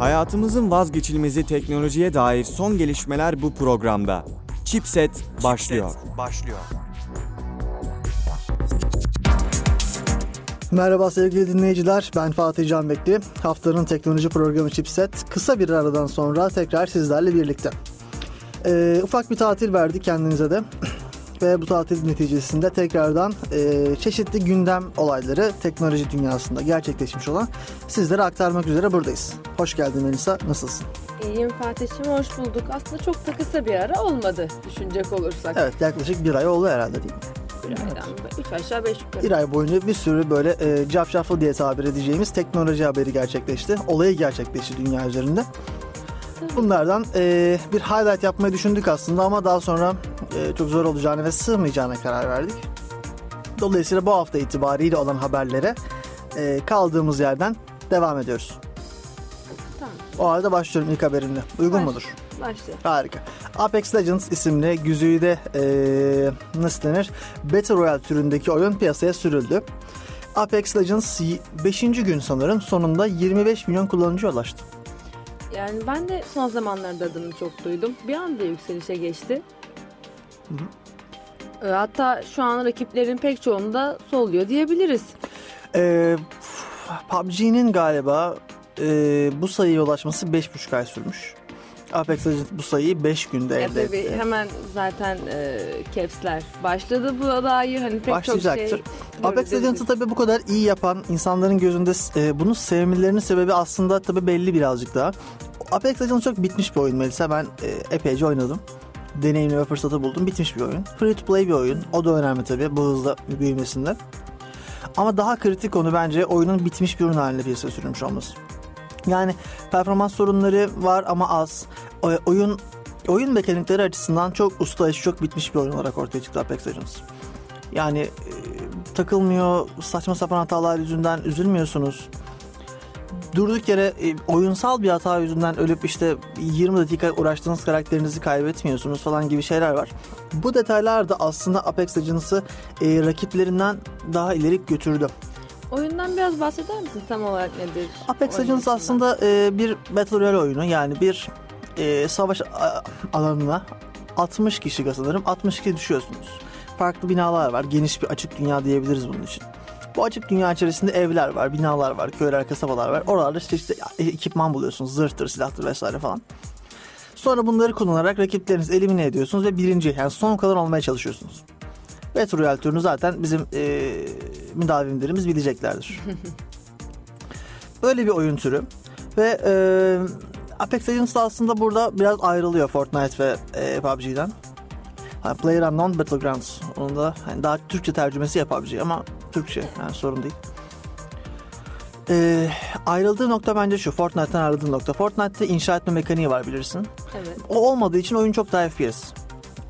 Hayatımızın vazgeçilmezi teknolojiye dair son gelişmeler bu programda. Chipset başlıyor. başlıyor. Merhaba sevgili dinleyiciler, ben Fatih Canbekli. Haftanın teknoloji programı Chipset kısa bir aradan sonra tekrar sizlerle birlikte. Ee, ufak bir tatil verdik kendinize de. Ve bu tatil neticesinde tekrardan e, çeşitli gündem olayları teknoloji dünyasında gerçekleşmiş olan sizlere aktarmak üzere buradayız. Hoş geldin Melisa, nasılsın? İyiyim Fatih'ciğim hoş bulduk. Aslında çok da kısa bir ara olmadı düşünecek olursak. Evet, yaklaşık bir ay oldu herhalde değil mi? Bir aydan üç aşağı beş yukarı. Bir ay boyunca bir sürü böyle e, cafcaflı diye tabir edeceğimiz teknoloji haberi gerçekleşti. Olayı gerçekleşti dünya üzerinde. Bunlardan e, bir highlight yapmayı düşündük aslında ama daha sonra e, çok zor olacağını ve sığmayacağına karar verdik. Dolayısıyla bu hafta itibariyle olan haberlere e, kaldığımız yerden devam ediyoruz. Tamam O halde başlıyorum ilk haberimle. Uygun Baş- mudur? başlıyor. Harika. Apex Legends isimli güzide eee nasıl denir? Battle Royale türündeki oyun piyasaya sürüldü. Apex Legends 5. gün sanırım sonunda 25 milyon kullanıcıya ulaştı. Yani ben de son zamanlarda adını çok duydum. Bir anda yükselişe geçti. Ee, Hatta şu an rakiplerin pek çoğunda soluyor diyebiliriz. Eee, PUBG'nin galiba eee, bu sayıya ulaşması 5,5 ay sürmüş. Apex Legends bu sayıyı 5 günde elde tabii etti. hemen zaten e, caps'ler başladı bu dair hani pek çok Başlayacaktır. şey. Apex Legends'ı tabii bu kadar iyi yapan insanların gözünde e, bunu sevmelerinin sebebi aslında tabii belli birazcık daha. Apex Legends çok bitmiş bir oyun Melisa. Ben e, epeyce oynadım. Deneyimleme fırsatı buldum. Bitmiş bir oyun. Free to play bir oyun. O da önemli tabii bu hızla büyümesinde. Ama daha kritik konu bence oyunun bitmiş bir ürün haline piyasaya sürülmüş olması. Yani performans sorunları var ama az. O- oyun oyun mekanikleri açısından çok usta çok bitmiş bir oyun olarak ortaya çıktı Apex Legends. Yani e, takılmıyor, saçma sapan hatalar yüzünden üzülmüyorsunuz. Durduk yere e, oyunsal bir hata yüzünden ölüp işte 20 dakika uğraştığınız karakterinizi kaybetmiyorsunuz falan gibi şeyler var. Bu detaylar da aslında Apex Legends'ı e, rakiplerinden daha ileri götürdü. Oyundan biraz bahseder misin tam olarak nedir? Apex Legends aslında e, bir Battle Royale oyunu yani bir e, savaş a- alanına 60 kişi sanırım 62 düşüyorsunuz. Farklı binalar var. Geniş bir açık dünya diyebiliriz bunun için. Bu açık dünya içerisinde evler var, binalar var, köyler, kasabalar var. Oralarda işte, işte ekipman buluyorsunuz. Zırhtır, silahtır vesaire falan. Sonra bunları kullanarak rakiplerinizi elimine ediyorsunuz ve birinci yani son kalan olmaya çalışıyorsunuz. Battle Royale türünü zaten bizim e, müdavimlerimiz bileceklerdir. Böyle bir oyun türü. Ve e, Apex Legends da aslında burada biraz ayrılıyor Fortnite ve e, PUBG'den. Hani PlayerUnknown Battlegrounds. Onun da hani daha Türkçe tercümesi ya PUBG ama Türkçe yani sorun değil. E, ayrıldığı nokta bence şu. Fortnite'tan ayrıldığı nokta. Fortnite'te inşa etme mekaniği var bilirsin. Evet. O olmadığı için oyun çok daha FPS.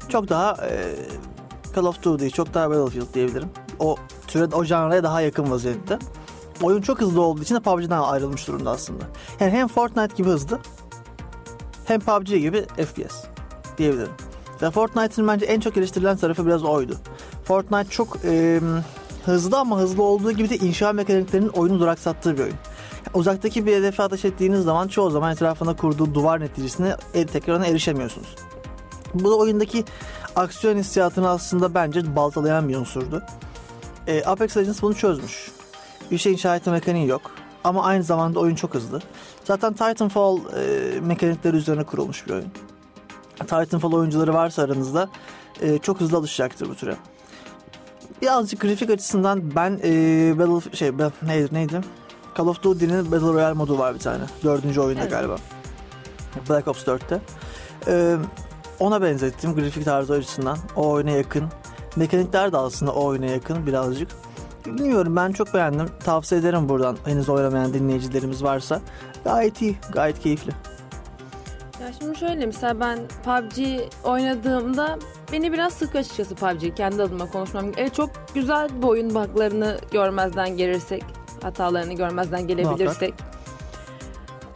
Çok daha e, Call of Duty, çok daha Battlefield diyebilirim. O türe, o janraya daha yakın vaziyette. Oyun çok hızlı olduğu için de PUBG'den ayrılmış durumda aslında. Yani hem Fortnite gibi hızlı hem PUBG gibi FPS diyebilirim. Ve Fortnite'ın bence en çok eleştirilen tarafı biraz oydu. Fortnite çok e, hızlı ama hızlı olduğu gibi de inşa mekaniklerinin oyunu duraksattığı bir oyun. Uzaktaki bir hedefe ateş ettiğiniz zaman çoğu zaman etrafına kurduğu duvar neticesinde el, tekrarına erişemiyorsunuz. Bu da oyundaki aksiyon hissiyatını aslında bence baltalayan bir unsurdu. E, Apex Legends bunu çözmüş. Bir şey inşa etme mekaniği yok. Ama aynı zamanda oyun çok hızlı. Zaten Titanfall e, mekanikleri üzerine kurulmuş bir oyun. Titanfall oyuncuları varsa aranızda e, çok hızlı alışacaktır bu türe. Birazcık grafik açısından ben e, Battle şey ben- neydi neydi? Call of Duty'nin Battle Royale modu var bir tane. Dördüncü oyunda Evet. galiba. Black Ops 4'te. E, ona benzettim grafik tarzı açısından. O oyuna yakın. Mekanikler de aslında o oyuna yakın birazcık. Bilmiyorum ben çok beğendim. Tavsiye ederim buradan henüz oynamayan dinleyicilerimiz varsa. Gayet iyi, gayet keyifli. Ya şimdi şöyle mesela ben PUBG oynadığımda beni biraz sık açıkçası PUBG kendi adıma konuşmam. Evet çok güzel bir oyun buglarını görmezden gelirsek, hatalarını görmezden gelebilirsek.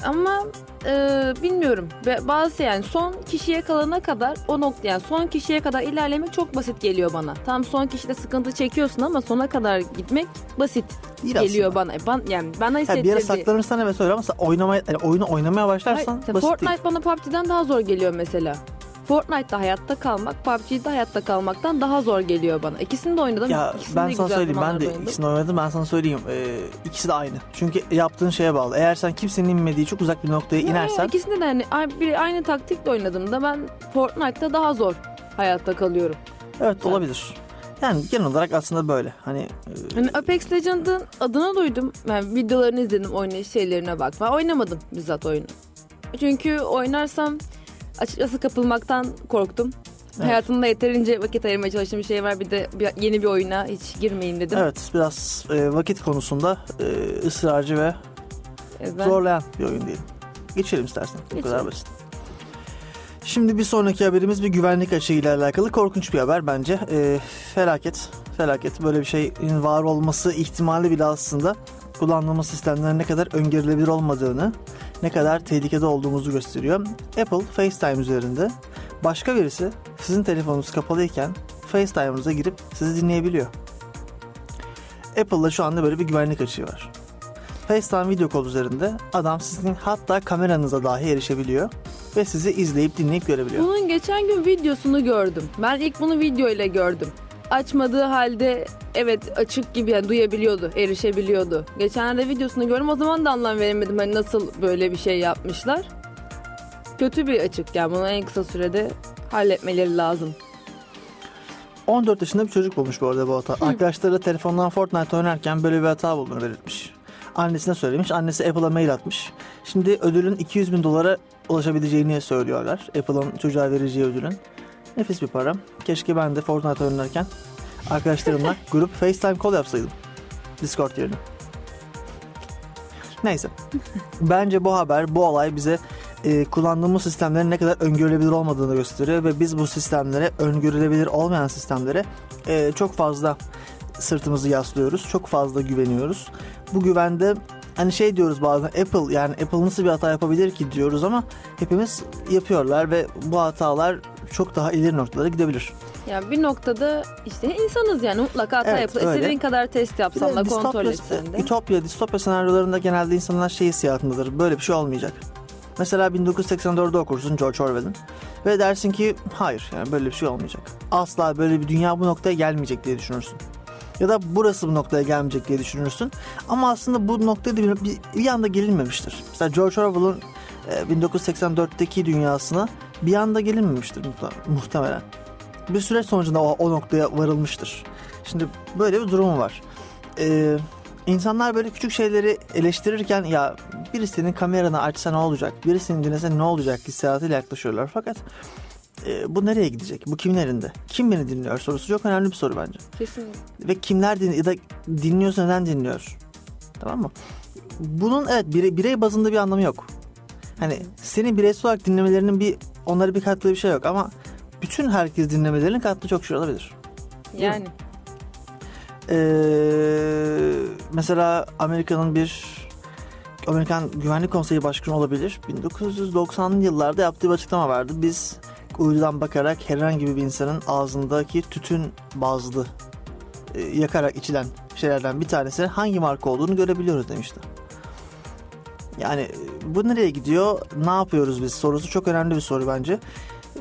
Ama e, bilmiyorum. Bazı yani son kişiye kalana kadar o nokta yani son kişiye kadar ilerlemek çok basit geliyor bana. Tam son kişide sıkıntı çekiyorsun ama sona kadar gitmek basit Değil geliyor aslında. bana. Ben, yani bana Ya bir yere hissettirdi. saklanırsan evet öyle ama oynamaya, yani oyunu oynamaya başlarsan Hayır, basit Fortnite değil. bana PUBG'den daha zor geliyor mesela. Fortnite'da hayatta kalmak, PUBG'de hayatta kalmaktan daha zor geliyor bana. İkisini de oynadım. Ya İkisini ben de sana söyleyeyim ben de oynadım. ikisini oynadım ben sana söyleyeyim ee, ikisi de aynı. Çünkü yaptığın şeye bağlı. Eğer sen kimsenin inmediği çok uzak bir noktaya Ya, inersen ikisinde de hani biri aynı taktikle oynadığımda ben Fortnite'da daha zor hayatta kalıyorum. evet olabilir. Yani genel olarak aslında böyle. Hani e, Hani Apex Legends'ın adını duydum. Yani videolarını izledim, oynayış şeylerine bak. Ben oynamadım bizzat oyunu. Çünkü oynarsam açıkçası kapılmaktan korktum. Evet. Hayatımda yeterince vakit ayırmaya çalıştığım bir şey var. Bir de bir- yeni bir oyuna hiç girmeyeyim dedim. evet biraz e, vakit konusunda e, ısrarcı ve E, ben- zorlayan bir oyun diyelim. Geçelim istersen. Bu kadar Geçelim. basit. Şimdi bir sonraki haberimiz bir güvenlik açığıyla alakalı korkunç bir haber bence. Ee, felaket, felaket. Böyle bir şeyin var olması ihtimali bile aslında kullandığımız sistemlerin ne kadar öngörülebilir olmadığını, ne kadar tehlikede olduğumuzu gösteriyor. Apple FaceTime üzerinde başka birisi sizin telefonunuz kapalıyken FaceTime'ınıza girip sizi dinleyebiliyor. Apple'da şu anda böyle bir güvenlik açığı var. FaceTime video kol üzerinde adam sizin hatta kameranıza dahi erişebiliyor ve sizi izleyip dinleyip görebiliyor. Bunun geçen gün videosunu gördüm. Ben ilk bunu video ile gördüm. Açmadığı halde evet açık gibi yani duyabiliyordu, erişebiliyordu. Geçenlerde videosunu gördüm o zaman da anlam veremedim hani nasıl böyle bir şey yapmışlar. Kötü bir açık yani bunu en kısa sürede halletmeleri lazım. 14 yaşında bir çocuk bulmuş bu arada bu hata. Arkadaşlarıyla telefondan Fortnite oynarken böyle bir hata bulduğunu belirtmiş. Annesine söylemiş. Annesi Apple'a mail atmış. Şimdi ödülün 200 bin dolara ulaşabileceğini söylüyorlar. Apple'ın çocuğa vereceği ödülün. Nefis bir para. Keşke ben de Fortnite oynarken arkadaşlarımla grup FaceTime call yapsaydım. Discord yerine. Neyse. Bence bu haber, bu olay bize e, kullandığımız sistemlerin ne kadar öngörülebilir olmadığını gösteriyor ve biz bu sistemlere, öngörülebilir olmayan sistemlere e, çok fazla sırtımızı yaslıyoruz. Çok fazla güveniyoruz. Bu güvende hani şey diyoruz bazen Apple yani Apple nasıl bir hata yapabilir ki diyoruz ama hepimiz yapıyorlar ve bu hatalar çok daha ileri noktalara gidebilir. Yani bir noktada işte insanız yani mutlaka hata Evet, yapılır. İstediğin kadar test yapsan da kontrol etsen de. Ütopya, distopya senaryolarında genelde insanlar şey hissiyatındadır. Böyle bir şey olmayacak. Mesela 1984'de okursun George Orwell'in ve dersin ki hayır yani böyle bir şey olmayacak. Asla böyle bir dünya bu noktaya gelmeyecek diye düşünürsün. Ya da burası bu noktaya gelmeyecek diye düşünürsün. Ama aslında bu noktaya bir, bir, bir anda gelinmemiştir. Mesela George Orwell'ın e, 1984'teki dünyasına bir anda gelinmemiştir muhtemelen. Bir süreç sonucunda o, o noktaya varılmıştır. Şimdi böyle bir durum var. Ee, insanlar böyle küçük şeyleri eleştirirken ya birisinin kameranı açsa ne olacak, birisinin dinlese ne olacak hissiyatıyla yaklaşıyorlar. Fakat e, bu nereye gidecek? Bu kimin elinde? Kim beni dinliyor sorusu çok önemli bir soru bence. Kesinlikle. Ve kimler din ya da dinliyorsa neden dinliyor? Tamam mı? Bunun evet birey, birey bazında bir anlamı yok. Hani senin bireysel olarak dinlemelerinin bir onlara bir kattığı bir şey yok ama bütün herkes dinlemelerinin kattığı çok şey olabilir. Yani Ee, mesela Amerika'nın bir Amerikan Güvenlik Konseyi Başkanı olabilir. 1990'lı yıllarda yaptığı bir açıklama vardı. Biz uydudan bakarak herhangi bir insanın ağzındaki tütün bazlı e, yakarak içilen şeylerden bir tanesi hangi marka olduğunu görebiliyoruz demişti. Yani e, bu nereye gidiyor? Ne yapıyoruz biz sorusu çok önemli bir soru bence. Ee,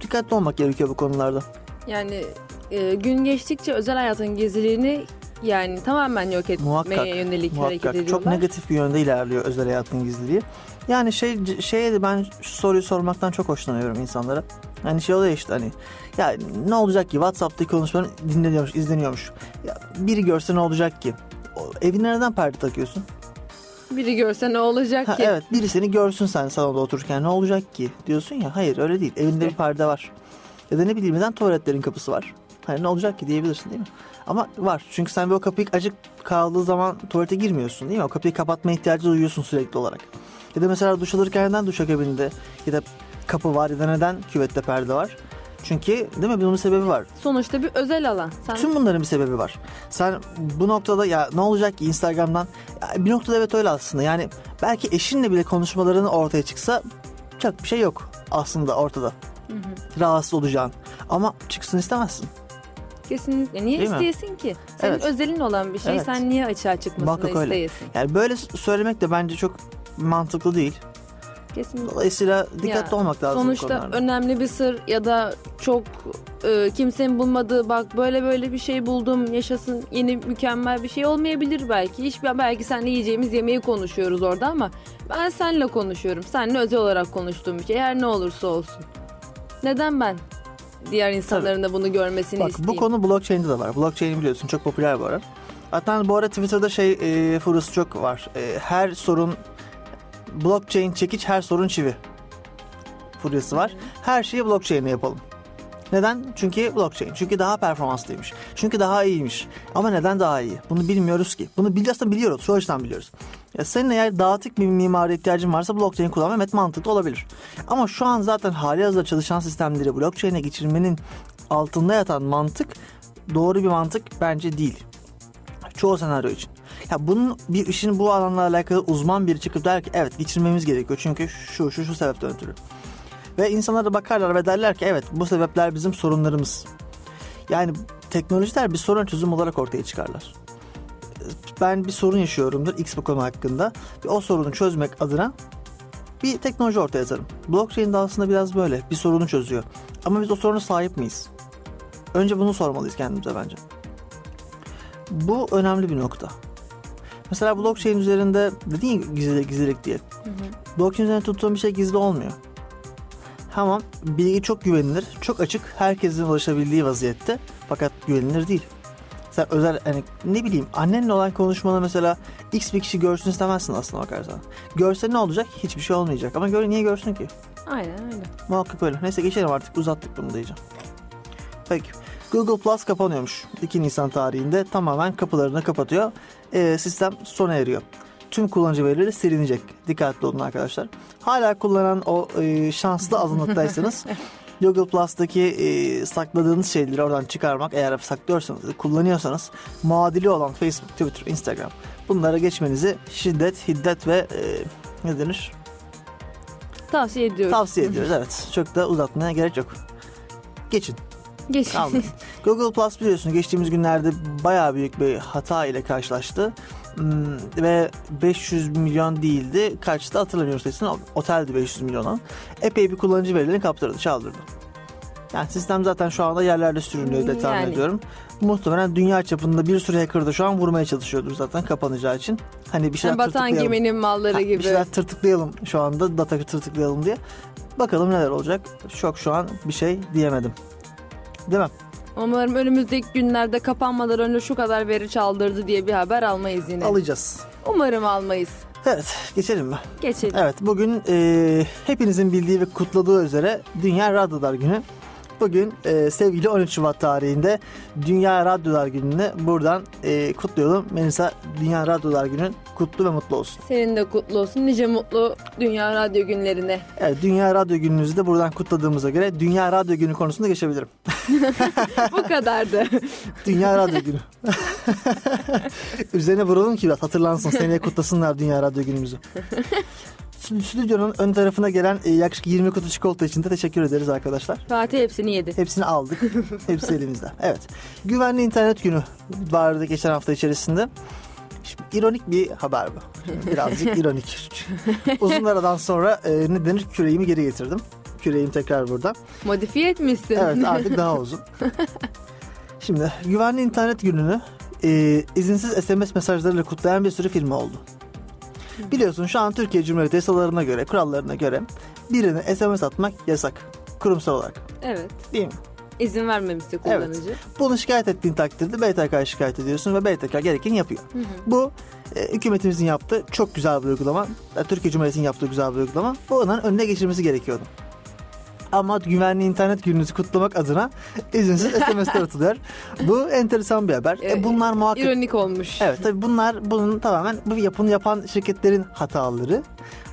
dikkatli olmak gerekiyor bu konularda. yani e, gün geçtikçe özel hayatın gizliliğini yani tamamen yok etmeye Muhakkak, yönelik hareket Muhakkak ediyorlar. çok negatif bir yönde ilerliyor özel hayatın gizliliği. Yani şey şeye ben şu soruyu sormaktan çok hoşlanıyorum insanlara. Hani şey oluyor işte hani ya ne olacak ki WhatsApp'taki konuşmaların dinleniyormuş, izleniyormuş. Ya biri görse ne olacak ki? O, evine neden perde takıyorsun? Biri görse ne olacak Ha, ki? evet biri seni görsün sen salonda otururken ne olacak ki diyorsun ya. Hayır öyle değil. Evinde bir perde var. Ya da ne bileyim neden tuvaletlerin kapısı var? Hani ne olacak ki diyebilirsin değil mi? Ama var. Çünkü sen bir o kapıyı acık kaldığı zaman tuvalete girmiyorsun değil mi? O kapıyı kapatma ihtiyacı duyuyorsun sürekli olarak. Ya da mesela duş alırken neden duş akabinde ya da kapı var ya da neden küvette perde var? Çünkü değil mi bunun bir sebebi var. Sonuçta bir özel alan. Sen Tüm bunların bir sebebi var. Sen bu noktada ya ne olacak ki Instagram'dan ya bir noktada evet öyle aslında. Yani belki eşinle bile konuşmaların ortaya çıksa çok bir şey yok aslında ortada. Rahatsız olacağın. Ama çıksın istemezsin. kesinlikle niye Değil mi? isteyesin ki? Senin Evet. özelin olan bir şey Evet. sen niye açığa çıkmasını öyle. isteyesin? Yani böyle söylemek de bence çok mantıklı değil. Kesinlikle. Dolayısıyla dikkatli Ya, olmak lazım Sonuçta önemli bir sır ya da çok e, kimsenin bulmadığı bak böyle böyle bir şey buldum yaşasın yeni mükemmel bir şey olmayabilir belki. Hiç belki seninle yiyeceğimiz yemeği konuşuyoruz orada ama ben seninle konuşuyorum. Seninle özel olarak konuştuğum bir şey her ne olursa olsun. Neden ben diğer insanların da bunu görmesini Bak isteyeyim? bu konu blockchain'de de var. Blockchain biliyorsun çok popüler bu ara. Hatta bu ara Twitter'da şey e, furyası çok var. E, her sorun blockchain çekiç her sorun çivi furyası var. Her şeyi blockchain'le yapalım. Neden? Çünkü blockchain. Çünkü daha performanslıymış. Çünkü daha iyiymiş. Ama neden daha iyi? Bunu bilmiyoruz ki. Bunu bil aslında biliyoruz. Şu açıdan biliyoruz. Ya senin eğer dağıtık bir mimari ihtiyacın varsa blockchain kullanmak evet mantıklı olabilir. Ama şu an zaten hali hazırda çalışan sistemleri blockchain'e geçirmenin altında yatan mantık doğru bir mantık bence değil. Çoğu senaryo için. Ya bunun bir işin bu alanla alakalı uzman biri çıkıp der ki evet geçirmemiz gerekiyor çünkü şu şu şu sebepten ötürü. Ve insanlar bakarlar ve derler ki evet bu sebepler bizim sorunlarımız. Yani teknolojiler bir sorun çözüm olarak ortaya çıkarlar. Ben bir sorun yaşıyorumdur X bu konu hakkında ve o sorunu çözmek adına bir teknoloji ortaya atarım. Blockchain de aslında biraz böyle bir sorunu çözüyor. Ama biz o soruna sahip miyiz? Önce bunu sormalıyız kendimize bence. Bu önemli bir nokta. Mesela blockchain üzerinde dedin ya gizli, gizlilik diye. Blockchain üzerinde tuttuğum bir şey gizli olmuyor. Tamam bilgi çok güvenilir, çok açık, herkesin ulaşabildiği vaziyette fakat güvenilir değil. Sen özel hani ne bileyim annenle olan konuşmanı mesela X bir kişi görsün istemezsin aslında bakarsan. Görse ne olacak? Hiçbir şey olmayacak. Ama göre niye görsün ki? Aynen öyle. Muhakkak öyle. Neyse geçelim artık uzattık bunu diyeceğim. Peki. Google Plus kapanıyormuş. 2 Nisan tarihinde tamamen kapılarını kapatıyor. Ee, sistem sona eriyor. Tüm kullanıcı verileri silinecek. Dikkatli olun arkadaşlar. Hala kullanan o e, şanslı azınlıktaysanız Google Plus'taki e, sakladığınız şeyleri oradan çıkarmak eğer saklıyorsanız, kullanıyorsanız muadili olan Facebook, Twitter, Instagram bunlara geçmenizi şiddet, hiddet ve e, ne denir? Tavsiye ediyorum. Tavsiye ediyoruz evet. Çok da uzatmaya gerek yok. Geçin. Geç. Kalmayın. Google Plus biliyorsun geçtiğimiz günlerde bayağı büyük bir hata ile karşılaştı. Hmm, ve 500 milyon değildi. Kaçtı hatırlamıyorum sayısını. Oteldi 500 milyona. Epey bir kullanıcı verilerini kaptırdı, çaldırdı. Yani sistem zaten şu anda yerlerde sürünüyor diye tahmin Yani. ediyorum. Muhtemelen dünya çapında bir sürü hacker da şu an vurmaya çalışıyordur zaten kapanacağı için. Hani bir şeyler Batan tırtıklayalım. geminin malları Ha, gibi. Bir şeyler tırtıklayalım şu anda data tırtıklayalım diye. Bakalım neler olacak. Şok şu an bir şey diyemedim. Değil mi? Umarım önümüzdeki günlerde kapanmadan önce şu kadar veri çaldırdı diye bir haber almayız yine. Alacağız. Umarım almayız. Evet geçelim mi? Geçelim. Evet bugün e, hepinizin bildiği ve kutladığı üzere Dünya Radyolar Günü. Bugün e, sevgili 13 Şubat tarihinde Dünya Radyolar Günü'nü buradan e, kutluyorum. Melisa Dünya Radyolar Günü kutlu ve mutlu olsun. Senin de kutlu olsun. Nice mutlu Dünya Radyo günlerine. Evet Dünya Radyo Gününüzü de buradan kutladığımıza göre Dünya Radyo Günü konusunda geçebilirim. Bu kadardı. Dünya Radyo Günü. Üzerine vuralım ki biraz hatırlansın. Seneye kutlasınlar Dünya Radyo Günümüzü. Stü- Stüdyonun ön tarafına gelen e, yaklaşık 20 kutu çikolata için de teşekkür ederiz arkadaşlar. Fatih hepsini yedi. Hepsini aldık. Hepsi elimizde. Evet. Güvenli internet günü vardı geçen hafta içerisinde. Şimdi ironik bir haber bu. Birazcık ironik. Uzun aradan sonra e, ne denir küreğimi geri getirdim. Küreğim tekrar burada. Modifiye etmişsin. Evet artık daha uzun. Şimdi güvenli internet gününü e, izinsiz SMS mesajlarıyla kutlayan bir sürü firma oldu. Biliyorsun şu an Türkiye Cumhuriyeti yasalarına göre, kurallarına göre birine SMS atmak yasak. Kurumsal olarak. evet. Değil mi? İzin vermemişti kullanıcı. Bunu şikayet ettiğin takdirde BTK'ya şikayet ediyorsun ve BTK gerekeni yapıyor. Bu e, hükümetimizin yaptığı çok güzel bir uygulama. E, Türkiye Cumhuriyeti'nin yaptığı güzel bir uygulama. Bu onların önüne geçirmesi gerekiyordu. Ama güvenli internet gününüzü kutlamak adına izinsiz SMS'ler atılıyor. Bu enteresan bir haber. E, Evet, bunlar muhakkak İronik olmuş. Evet tabii bunlar bunun tamamen bu yapını yapan şirketlerin hataları.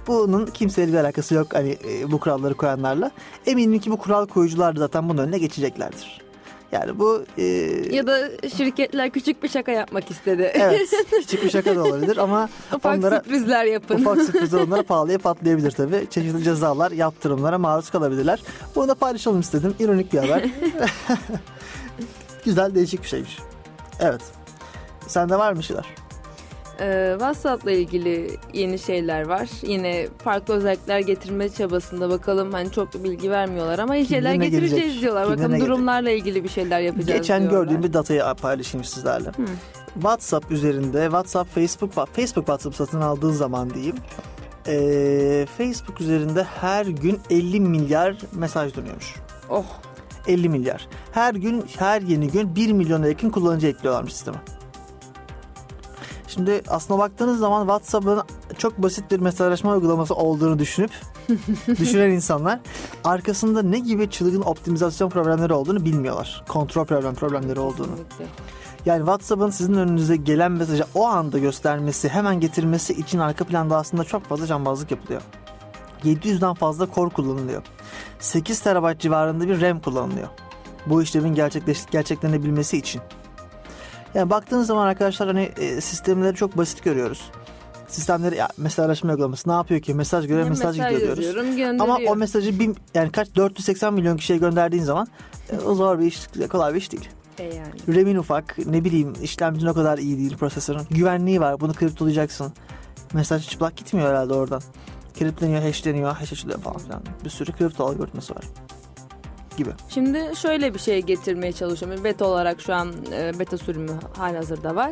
Bunun kimseyle bir alakası yok hani e, bu kuralları koyanlarla. Eminim ki bu kural koyucular da zaten bunun önüne geçeceklerdir. Yani bu e, Ya da şirketler küçük bir şaka yapmak istedi. evet küçük bir şaka da olabilir ama Ufak onlara sürprizler yapın. ufak sürprizler onlara pahalıya patlayabilir tabii. Çeşitli cezalar, yaptırımlara maruz kalabilirler. Bunu da paylaşalım istedim. İronik bir haber. Güzel değişik bir şeymiş. Evet. Sende var mı şeyler? Ee, WhatsApp'la ilgili yeni şeyler var. Yine farklı özellikler getirme çabasında bakalım hani çok bir bilgi vermiyorlar ama iyi şeyler getireceğiz gelecek? diyorlar. Kimlerine Bakalım gelecek? durumlarla ilgili bir şeyler yapacağız Geçen diyorlar. gördüğüm bir datayı paylaşayım sizlerle. WhatsApp üzerinde WhatsApp, Facebook, Facebook WhatsApp satın aldığın zaman diyeyim. eee, Facebook üzerinde her gün 50 milyar mesaj dönüyormuş. Oh 50 milyar. Her gün, her yeni gün 1 milyona yakın kullanıcı ekliyorlarmış sisteme. Şimdi aslına baktığınız zaman WhatsApp'ın çok basit bir mesajlaşma uygulaması olduğunu düşünüp düşünen insanlar arkasında ne gibi çılgın optimizasyon problemleri olduğunu bilmiyorlar. Kontrol problem problemleri olduğunu. Yani WhatsApp'ın sizin önünüze gelen mesajı o anda göstermesi, hemen getirmesi için arka planda aslında çok fazla cambazlık yapılıyor. 700'den fazla core kullanılıyor. 8 TB civarında bir RAM kullanılıyor. Bu işlemin gerçekleş gerçeklenebilmesi için. Yani baktığınız zaman arkadaşlar hani e, sistemleri çok basit görüyoruz. Sistemleri ya, mesajlaşma uygulaması ne yapıyor ki? Mesaj göre Ya mesaj, gidiyor diyoruz. Ama o mesajı bin, yani kaç 480 milyon kişiye gönderdiğin zaman e, o zor bir iş, kolay bir iş değil. E yani. RAM'in ufak, ne bileyim işlemcin o kadar iyi değil prosesörün. Güvenliği var, bunu kriptolayacaksın. Mesaj çıplak gitmiyor herhalde oradan. Kripleniyor, hashleniyor, hash açılıyor falan filan. Bir sürü kripto algoritması var. Gibi. Şimdi şöyle bir şey getirmeye çalışıyorum. Beta olarak şu an e, beta sürümü halihazırda var.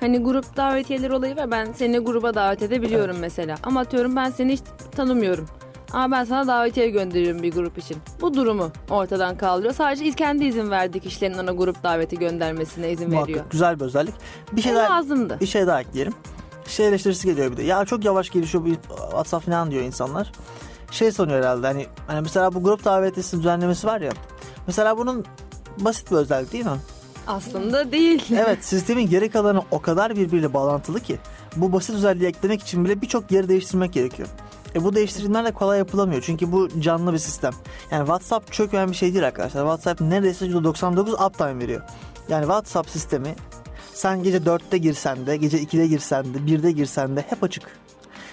Hani grup davetiyeleri olayı var. Ben seni gruba davet edebiliyorum mesela. Ama atıyorum ben seni hiç tanımıyorum. Ama ben sana davetiye gönderiyorum bir grup için. Bu durumu ortadan kaldırıyor. Sadece kendi izin verdiği kişilerin ona grup daveti göndermesine izin veriyor. Muhakkak güzel bir özellik. Bir şey daha, lazımdı. bir şey daha ekleyelim. Şey eleştirisi geliyor bir de. Ya çok yavaş gelişiyor bu WhatsApp falan diyor insanlar. Şey sanıyor herhalde hani, hani mesela bu grup davetiyesi düzenlemesi var ya. Mesela bunun basit bir özellik değil mi? Aslında değil. Evet sistemin geri kalanı o kadar birbiriyle bağlantılı ki bu basit özelliği eklemek için bile birçok yeri değiştirmek gerekiyor. E bu değiştirimler de kolay yapılamıyor çünkü bu canlı bir sistem. Yani WhatsApp çökmeyen bir şey değil arkadaşlar. WhatsApp neredeyse %99 uptime veriyor. Yani WhatsApp sistemi sen gece 4'te girsen de, gece 2'de girsen de, 1'de girsen de hep açık.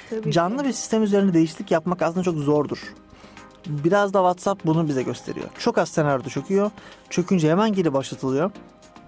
Tabii ki. Canlı bir sistem üzerinde değişiklik yapmak aslında çok zordur. Biraz da WhatsApp bunu bize gösteriyor. Çok az senaryoda çöküyor. Çökünce hemen geri başlatılıyor.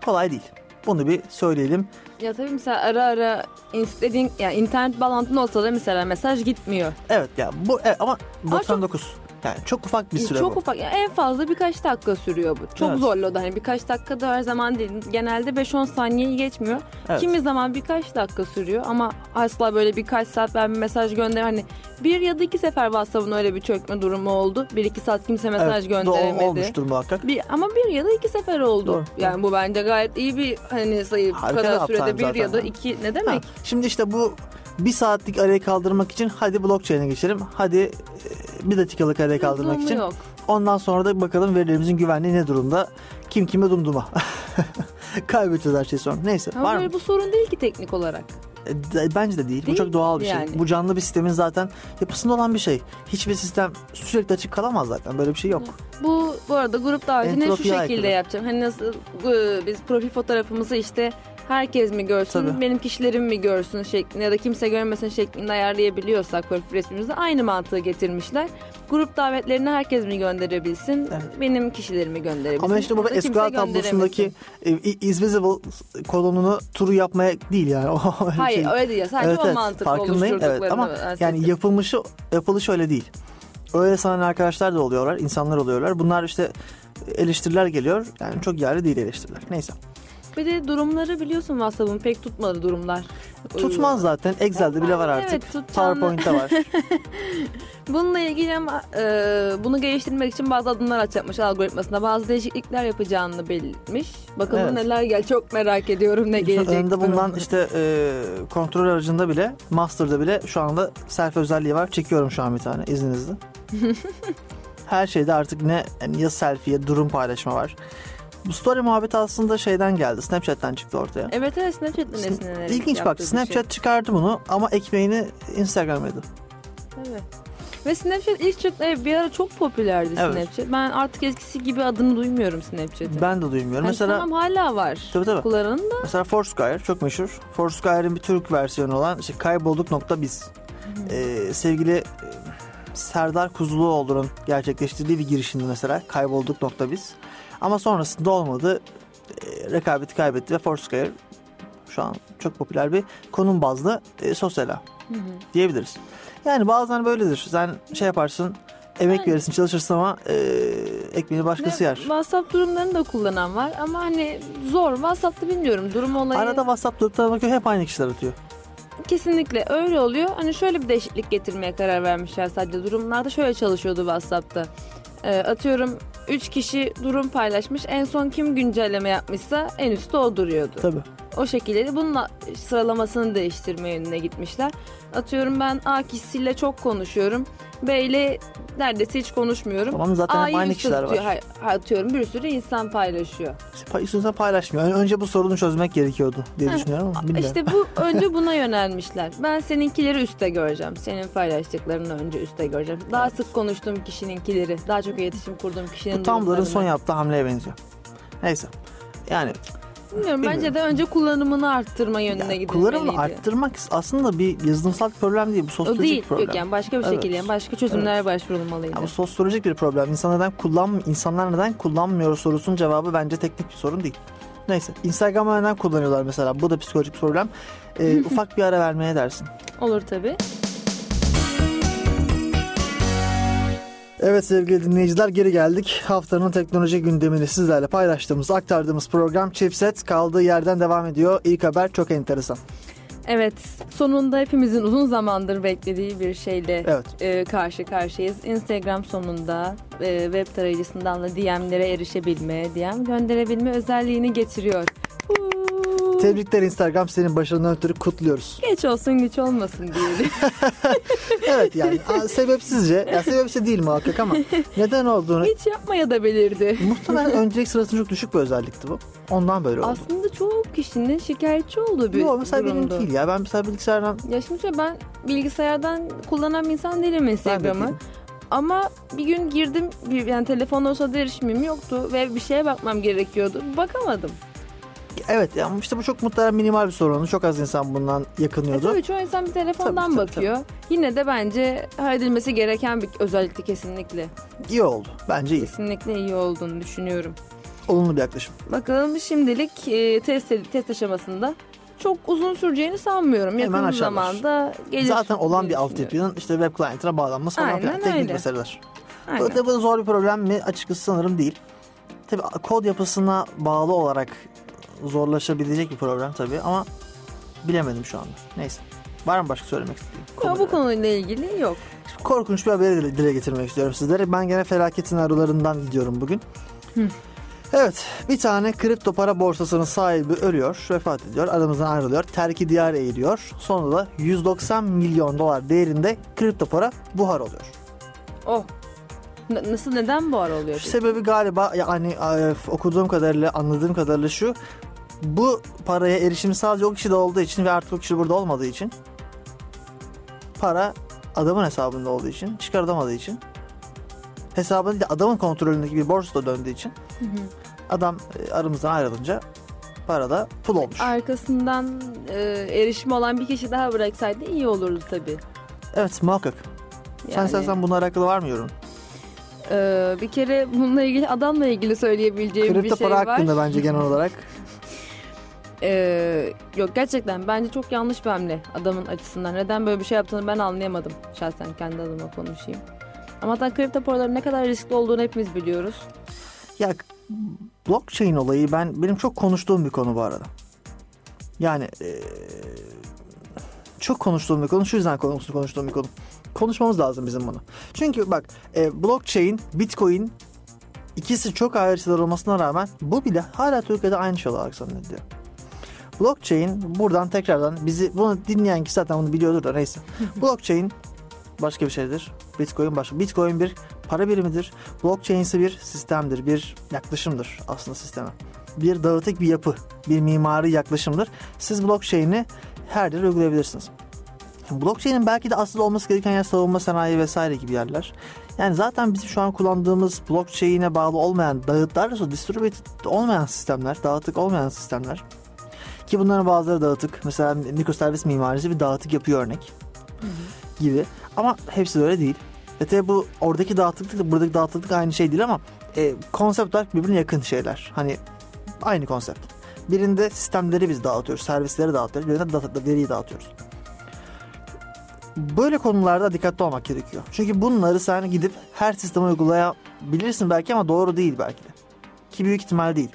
Kolay değil. Bunu bir söyleyelim. Ya tabii mesela ara ara istediğin yani internet bağlantın olsa da mesela mesaj gitmiyor. Evet ya bu evet, ama çok- 99. Yani çok ufak bir süre Çok bu. ufak. Yani en fazla birkaç dakika sürüyor bu. Çok Evet. zorlu da hani birkaç dakika da her zaman değil. Genelde 5-10 saniyeyi geçmiyor. Evet. Kimi zaman birkaç dakika sürüyor ama asla böyle birkaç saat ben bir mesaj gönder hani bir ya da iki sefer WhatsApp'ın öyle bir çökme durumu oldu. Bir iki saat kimse mesaj evet, doğru gönderemedi. olmuştur muhakkak. Bir, ama bir ya da iki sefer oldu. Doğru, Yani bu bence gayet iyi bir hani sayı. Bu kadar sürede bir zaten ya da iki ne Ha, demek? şimdi işte bu bir saatlik arayı kaldırmak için hadi blockchain'e geçelim. Hadi e, bir dakikalık arayı kaldırmak için. yok. Ondan sonra da bakalım verilerimizin güvenliği ne durumda? Kim kime dumduma. Kaybedeceğiz her şey sonra. Neyse Ama var mı? bu sorun değil ki teknik olarak. E, Bence de değil. Bu Değil çok doğal bir yani. şey. Bu canlı bir sistemin zaten yapısında olan bir şey. Hiçbir sistem sürekli açık kalamaz zaten. Böyle bir şey yok. Bu bu arada grup davetini şu Entropiye şekilde aykırı. yapacağım. Hani nasıl e, biz profil fotoğrafımızı işte herkes mi görsün, Tabii. benim kişilerim mi görsün şeklinde ya da kimse görmesin şeklinde ayarlayabiliyorsak profil resmimizi aynı mantığı getirmişler. Grup davetlerini herkes mi gönderebilsin, Evet. benim kişilerimi gönderebilsin. Ama işte kimse SQL tablosundaki e, is visible kolonunu turu yapmaya değil yani. Hayır şey. öyle değil. Sadece Evet, o evet, mantıkla farkındayım. Evet, ama yani yapılmışı yapılışı öyle değil. Öyle sanan arkadaşlar da oluyorlar, insanlar oluyorlar. Bunlar işte eleştiriler geliyor. Yani çok yerli değil eleştiriler. Neyse. Bir de durumları biliyorsun WhatsApp'ın pek tutmadı durumlar. Tutmaz zaten. Excel'de bile var artık. Evet, tutacağını- PowerPoint'te var. Bununla ilgili ama e, bunu geliştirmek için bazı adımlar atacakmış algoritmasında. Bazı değişiklikler yapacağını belirtmiş. Bakalım Evet. neler gel çok merak ediyorum ne gelecek. Önünde bulunan durumda. işte e, kontrol aracında bile, master'da bile şu anda self özelliği var. Çekiyorum şu an bir tane izninizle. Her şeyde artık ne yani ya selfie durum paylaşma var. Bu story muhabbeti aslında şeyden geldi. Snapchat'ten çıktı ortaya. Evet evet Snapchat'ten esinlenerek İlginç bak Snapchat Şey. çıkardı bunu ama ekmeğini Instagram yedi. Evet. Ve Snapchat ilk çıktı bir ara çok popülerdi Evet. Snapchat. Ben artık eskisi gibi adını duymuyorum Snapchat'in. Ben de duymuyorum. Hani Mesela tamam hala var. tabii tabii. Kullanan da Mesela Foursquare çok meşhur. Foursquare'in bir Türk versiyonu olan işte kaybolduk.biz. Ee, sevgili e, Serdar Kuzuloğlu'nun gerçekleştirdiği bir girişimdi mesela kaybolduk.biz. Ama sonrasında olmadı. Ee, rekabeti kaybetti ve Foursquare şu an çok popüler bir konum bazlı e, sosyal ağ diyebiliriz. Yani bazen böyledir. Sen şey yaparsın emek Yani- verirsin çalışırsın ama e, ekmeğini başkası yer. WhatsApp durumlarını da kullanan var ama hani zor. WhatsApp'ta bilmiyorum durum olayı. Arada WhatsApp gruplarına bakıyor hep aynı kişiler atıyor. Kesinlikle öyle oluyor. Hani şöyle bir değişiklik getirmeye karar vermişler sadece durumlarda şöyle çalışıyordu WhatsApp'ta. Ee, atıyorum 3 kişi durum paylaşmış. En son kim güncelleme yapmışsa en üstte o duruyordu. Tabii. O şekilde bununla sıralamasını değiştirme yönüne gitmişler. Atıyorum ben A kişisiyle çok konuşuyorum. B ile neredeyse hiç konuşmuyorum. Tamam zaten A'yı aynı kişiler var. Atıyorum bir sürü insan paylaşıyor. Pay- Üstüne paylaşmıyor. Ön- Önce bu sorunu çözmek gerekiyordu diye düşünüyorum ama bilmiyorum. İşte bu önce buna yönelmişler. Ben seninkileri üstte göreceğim. Senin paylaştıklarını önce üstte göreceğim. Daha sık konuştuğum kişininkileri, daha çok iletişim kurduğum kişinin bu Tumblr'ın son yaptığı hamleye benziyor. Neyse. Yani Bilmiyorum Bilmiyorum. bence de önce kullanımını arttırma yönüne ya, gidilmeliydi. kullanımını arttırmak aslında bir yazılımsal bir problem değil. Bu O sosyolojik değil. bir problem. Yok yani başka bir Evet. şekilde başka çözümlere başvurulmalıydı. Ya bu sosyolojik bir problem. İnsan neden kullan insanlar neden kullanmıyor sorusunun cevabı bence teknik bir sorun değil. Neyse. Instagram'ı neden kullanıyorlar mesela? Bu da psikolojik problem. Ee, ufak bir ara vermeye dersin. Olur tabii. Evet sevgili dinleyiciler geri geldik. Haftanın teknoloji gündemini sizlerle paylaştığımız, aktardığımız program Chipset kaldığı yerden devam ediyor. İlk haber çok enteresan. Evet, sonunda hepimizin uzun zamandır beklediği bir şeyle Evet. e, karşı karşıyayız. Instagram sonunda e, web tarayıcısından da DM'lere erişebilme, DM gönderebilme özelliğini getiriyor. Huu. Tebrikler Instagram senin başarından ötürü kutluyoruz. Geç olsun güç olmasın diyelim. Evet yani sebepsizce, ya sebepsiz değil muhakkak ama neden olduğunu Hiç yapmaya da belirdi. muhtemelen öncelik sırasında çok düşük bir özellikti bu. Ondan böyle oldu. Aslında çok kişinin şikayetçi olduğu bir Yok mesela benim durumdu. değil ya. Ben mesela bilgisayardan Ya şimdi şöyle, ben bilgisayardan kullanan bir insan değilim Instagram'ı. Ama bir gün girdim, yani telefon olsa da erişimim yoktu ve bir şeye bakmam gerekiyordu. Bakamadım. Evet ya işte bu çok muhtemelen minimal bir sorunu. Çok az insan bundan E yakınıyordu. tabii çoğu insan bir telefondan Tabii, tabii, bakıyor. Yine de bence halledilmesi gereken bir özellikle kesinlikle. İyi oldu. Bence iyi. Kesinlikle iyi olduğunu düşünüyorum. Olumlu bir yaklaşım. Bakalım şimdilik e, test test aşamasında çok uzun süreceğini sanmıyorum. Hemen Yakın aşarlar. zamanda gelir. Zaten olan bir altyapının işte web client'ına bağlanması falan filan. Teknik öyle. meseleler. Aynen. Bu tabii bu zor bir problem mi? Açıkçası sanırım değil. Tabii kod yapısına bağlı olarak zorlaşabilecek bir problem tabii ama bilemedim şu anda. Neyse. Var mı başka söylemek istediğin? Yok, bu konuyla ilgili yok. Korkunç bir haberi dile, dile getirmek istiyorum sizlere. Ben gene felaket senaryolarından gidiyorum bugün. Hı. Evet, bir tane kripto para borsasının sahibi ölüyor, vefat ediyor, aramızdan ayrılıyor, terki diyar eğiliyor. Sonunda da 190 milyon dolar değerinde kripto para buhar oluyor. Oh. N- nasıl neden bu ara oluyor? peki? Sebebi galiba yani e, okuduğum kadarıyla, anladığım kadarıyla şu. Bu paraya erişim sadece o kişide olduğu için ve artık o kişi burada olmadığı için para adamın hesabında olduğu için, çıkartamadığı için hesabında değil de adamın kontrolündeki bir borsada döndüğü için Hı hı. adam e, aramızdan ayrılınca para da pul olmuş. Arkasından e, erişimi olan bir kişi daha bıraksaydı iyi olurdu tabii. Evet muhakkak. Sen Yani, istersen bununla alakalı var mı yorum? e, bir kere bununla ilgili adamla ilgili söyleyebileceğim bir Kripto şey para var. hakkında bence genel olarak. E, yok gerçekten bence çok yanlış bir hamle adamın açısından. Neden böyle bir şey yaptığını ben anlayamadım. Şahsen kendi adıma konuşayım. Ama zaten kripto paraların ne kadar riskli olduğunu hepimiz biliyoruz. Ya blockchain olayı ben benim çok konuştuğum bir konu bu arada. Yani eee, çok konuştuğum bir konu. Şu yüzden konuş- konuştuğum bir konu. Konuşmamız lazım bizim bunu. Çünkü bak e, blockchain, bitcoin ikisi çok ayrı şeyler olmasına rağmen bu bile hala Türkiye'de aynı şey olarak zannediliyor. Blockchain buradan tekrardan bizi bunu dinleyen kişi zaten bunu biliyordur da neyse. Blockchain başka bir şeydir. Bitcoin başka. Bitcoin bir para birimidir. Blockchain ise bir sistemdir, bir yaklaşımdır aslında sisteme. Bir dağıtık bir yapı, bir mimari yaklaşımdır. Siz blockchain'i her yere uygulayabilirsiniz. Blockchain'in belki de asıl olması gereken yer savunma sanayi vesaire gibi yerler. Yani zaten bizim şu an kullandığımız blockchain'e bağlı olmayan dağıtlar, distributed olmayan sistemler, dağıtık olmayan sistemler. Ki bunların bazıları dağıtık. Mesela mikroservis mimarisi bir dağıtık yapıyor örnek gibi. Ama hepsi de öyle değil. Ve tabi bu oradaki dağıtıklık buradaki dağıtıklık aynı şey değil ama e, konsept olarak birbirine yakın şeyler. Hani aynı konsept. Birinde sistemleri biz dağıtıyoruz, servisleri dağıtıyoruz. Birinde data, veriyi dağıtıyoruz. Böyle konularda dikkatli olmak gerekiyor. Çünkü bunları sen gidip her sisteme uygulayabilirsin belki ama doğru değil belki de. Ki büyük ihtimal değil.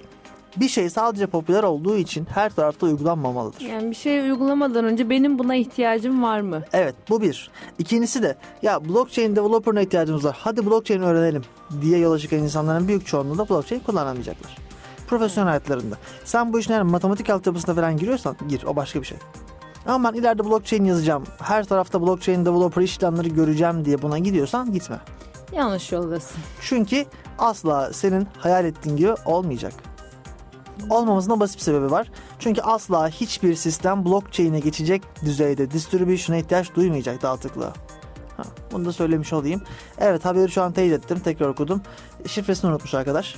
Bir şey sadece popüler olduğu için her tarafta uygulanmamalıdır. Yani bir şey uygulamadan önce benim buna ihtiyacım var mı? Evet bu bir. İkincisi de ya blockchain developer'ına ihtiyacımız var. Hadi blockchain öğrenelim diye yola çıkan insanların büyük çoğunluğu da blockchain kullanamayacaklar. Profesyonel hayatlarında. Sen bu işin eğer matematik altyapısına falan giriyorsan gir o başka bir şey. Ama ben ileride blockchain yazacağım. Her tarafta blockchain developer iş ilanları göreceğim diye buna gidiyorsan gitme. Yanlış yoldasın. Çünkü asla senin hayal ettiğin gibi olmayacak. Olmamasında basit bir sebebi var. Çünkü asla hiçbir sistem blockchain'e geçecek düzeyde distribution'a ihtiyaç duymayacak dağıtıklığa. Ha, bunu da söylemiş olayım. Evet haberi şu an teyit ettim. Tekrar okudum. Şifresini unutmuş arkadaş.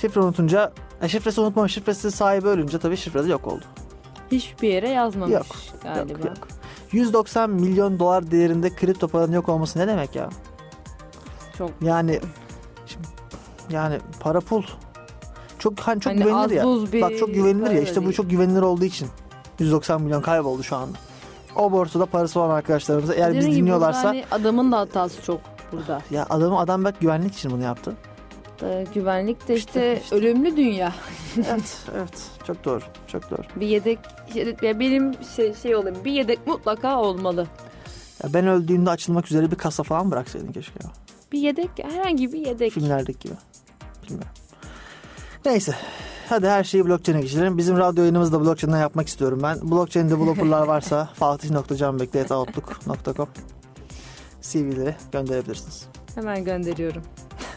Şifre unutunca, e, şifresi unutma şifresi sahibi ölünce tabii şifre de yok oldu. Hiçbir yere yazmamış Yok, galiba. Yok yok. 190 milyon dolar değerinde kripto paranın yok olması ne demek ya? Çok Yani şimdi- yani para pul. Çok hani çok Hani güvenilir ya. bir Bak çok güvenilir ya. İşte bu çok güvenilir olduğu için 190 milyon kayboldu şu anda. O borsada parası olan arkadaşlarımıza eğer Dediğim gibi dinliyorlarsa hani adamın da hatası çok burada. ya adamı adam belki güvenlik için bunu yaptı. Ee, güvenlik de İşte- işte, işte. ölümlü dünya. evet, evet. Çok doğru. Çok doğru. Bir yedek, yedek- ya benim şey, şey olayım bir yedek mutlaka olmalı. Ya ben öldüğümde açılmak üzere bir kasa falan bıraksaydın keşke. Bir yedek herhangi bir yedek. Filmlerdeki gibi. Bilmiyorum. Neyse. Hadi her şeyi blockchain'e geçirelim. Bizim radyo yayınımızı da blockchain'den yapmak istiyorum ben. Blockchain developerlar varsa fatih.canbekli.outlook.com CV'leri gönderebilirsiniz. Hemen gönderiyorum.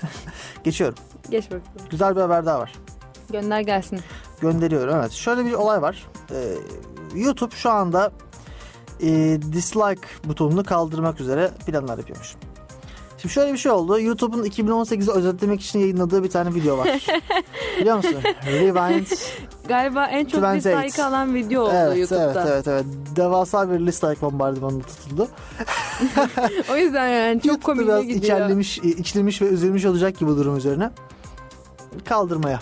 Geçiyorum. Geç bakalım. Güzel bir haber daha var. Gönder gelsin. Gönderiyorum evet. Şöyle bir olay var. Ee, YouTube şu anda e, dislike butonunu kaldırmak üzere planlar yapıyormuş. Şimdi şöyle bir şey oldu. YouTube'un 2018'i özetlemek için yayınladığı bir tane video var. Biliyor musun? Rewind. Galiba en çok 28. dislike alan video oldu evet, YouTube'da. evet, evet, evet. Devasa bir dislike bombardımanı tutuldu. O yüzden yani çok komik biraz gidiyor. içerlemiş, içlemiş ve üzülmüş olacak gibi durum üzerine. Kaldırmaya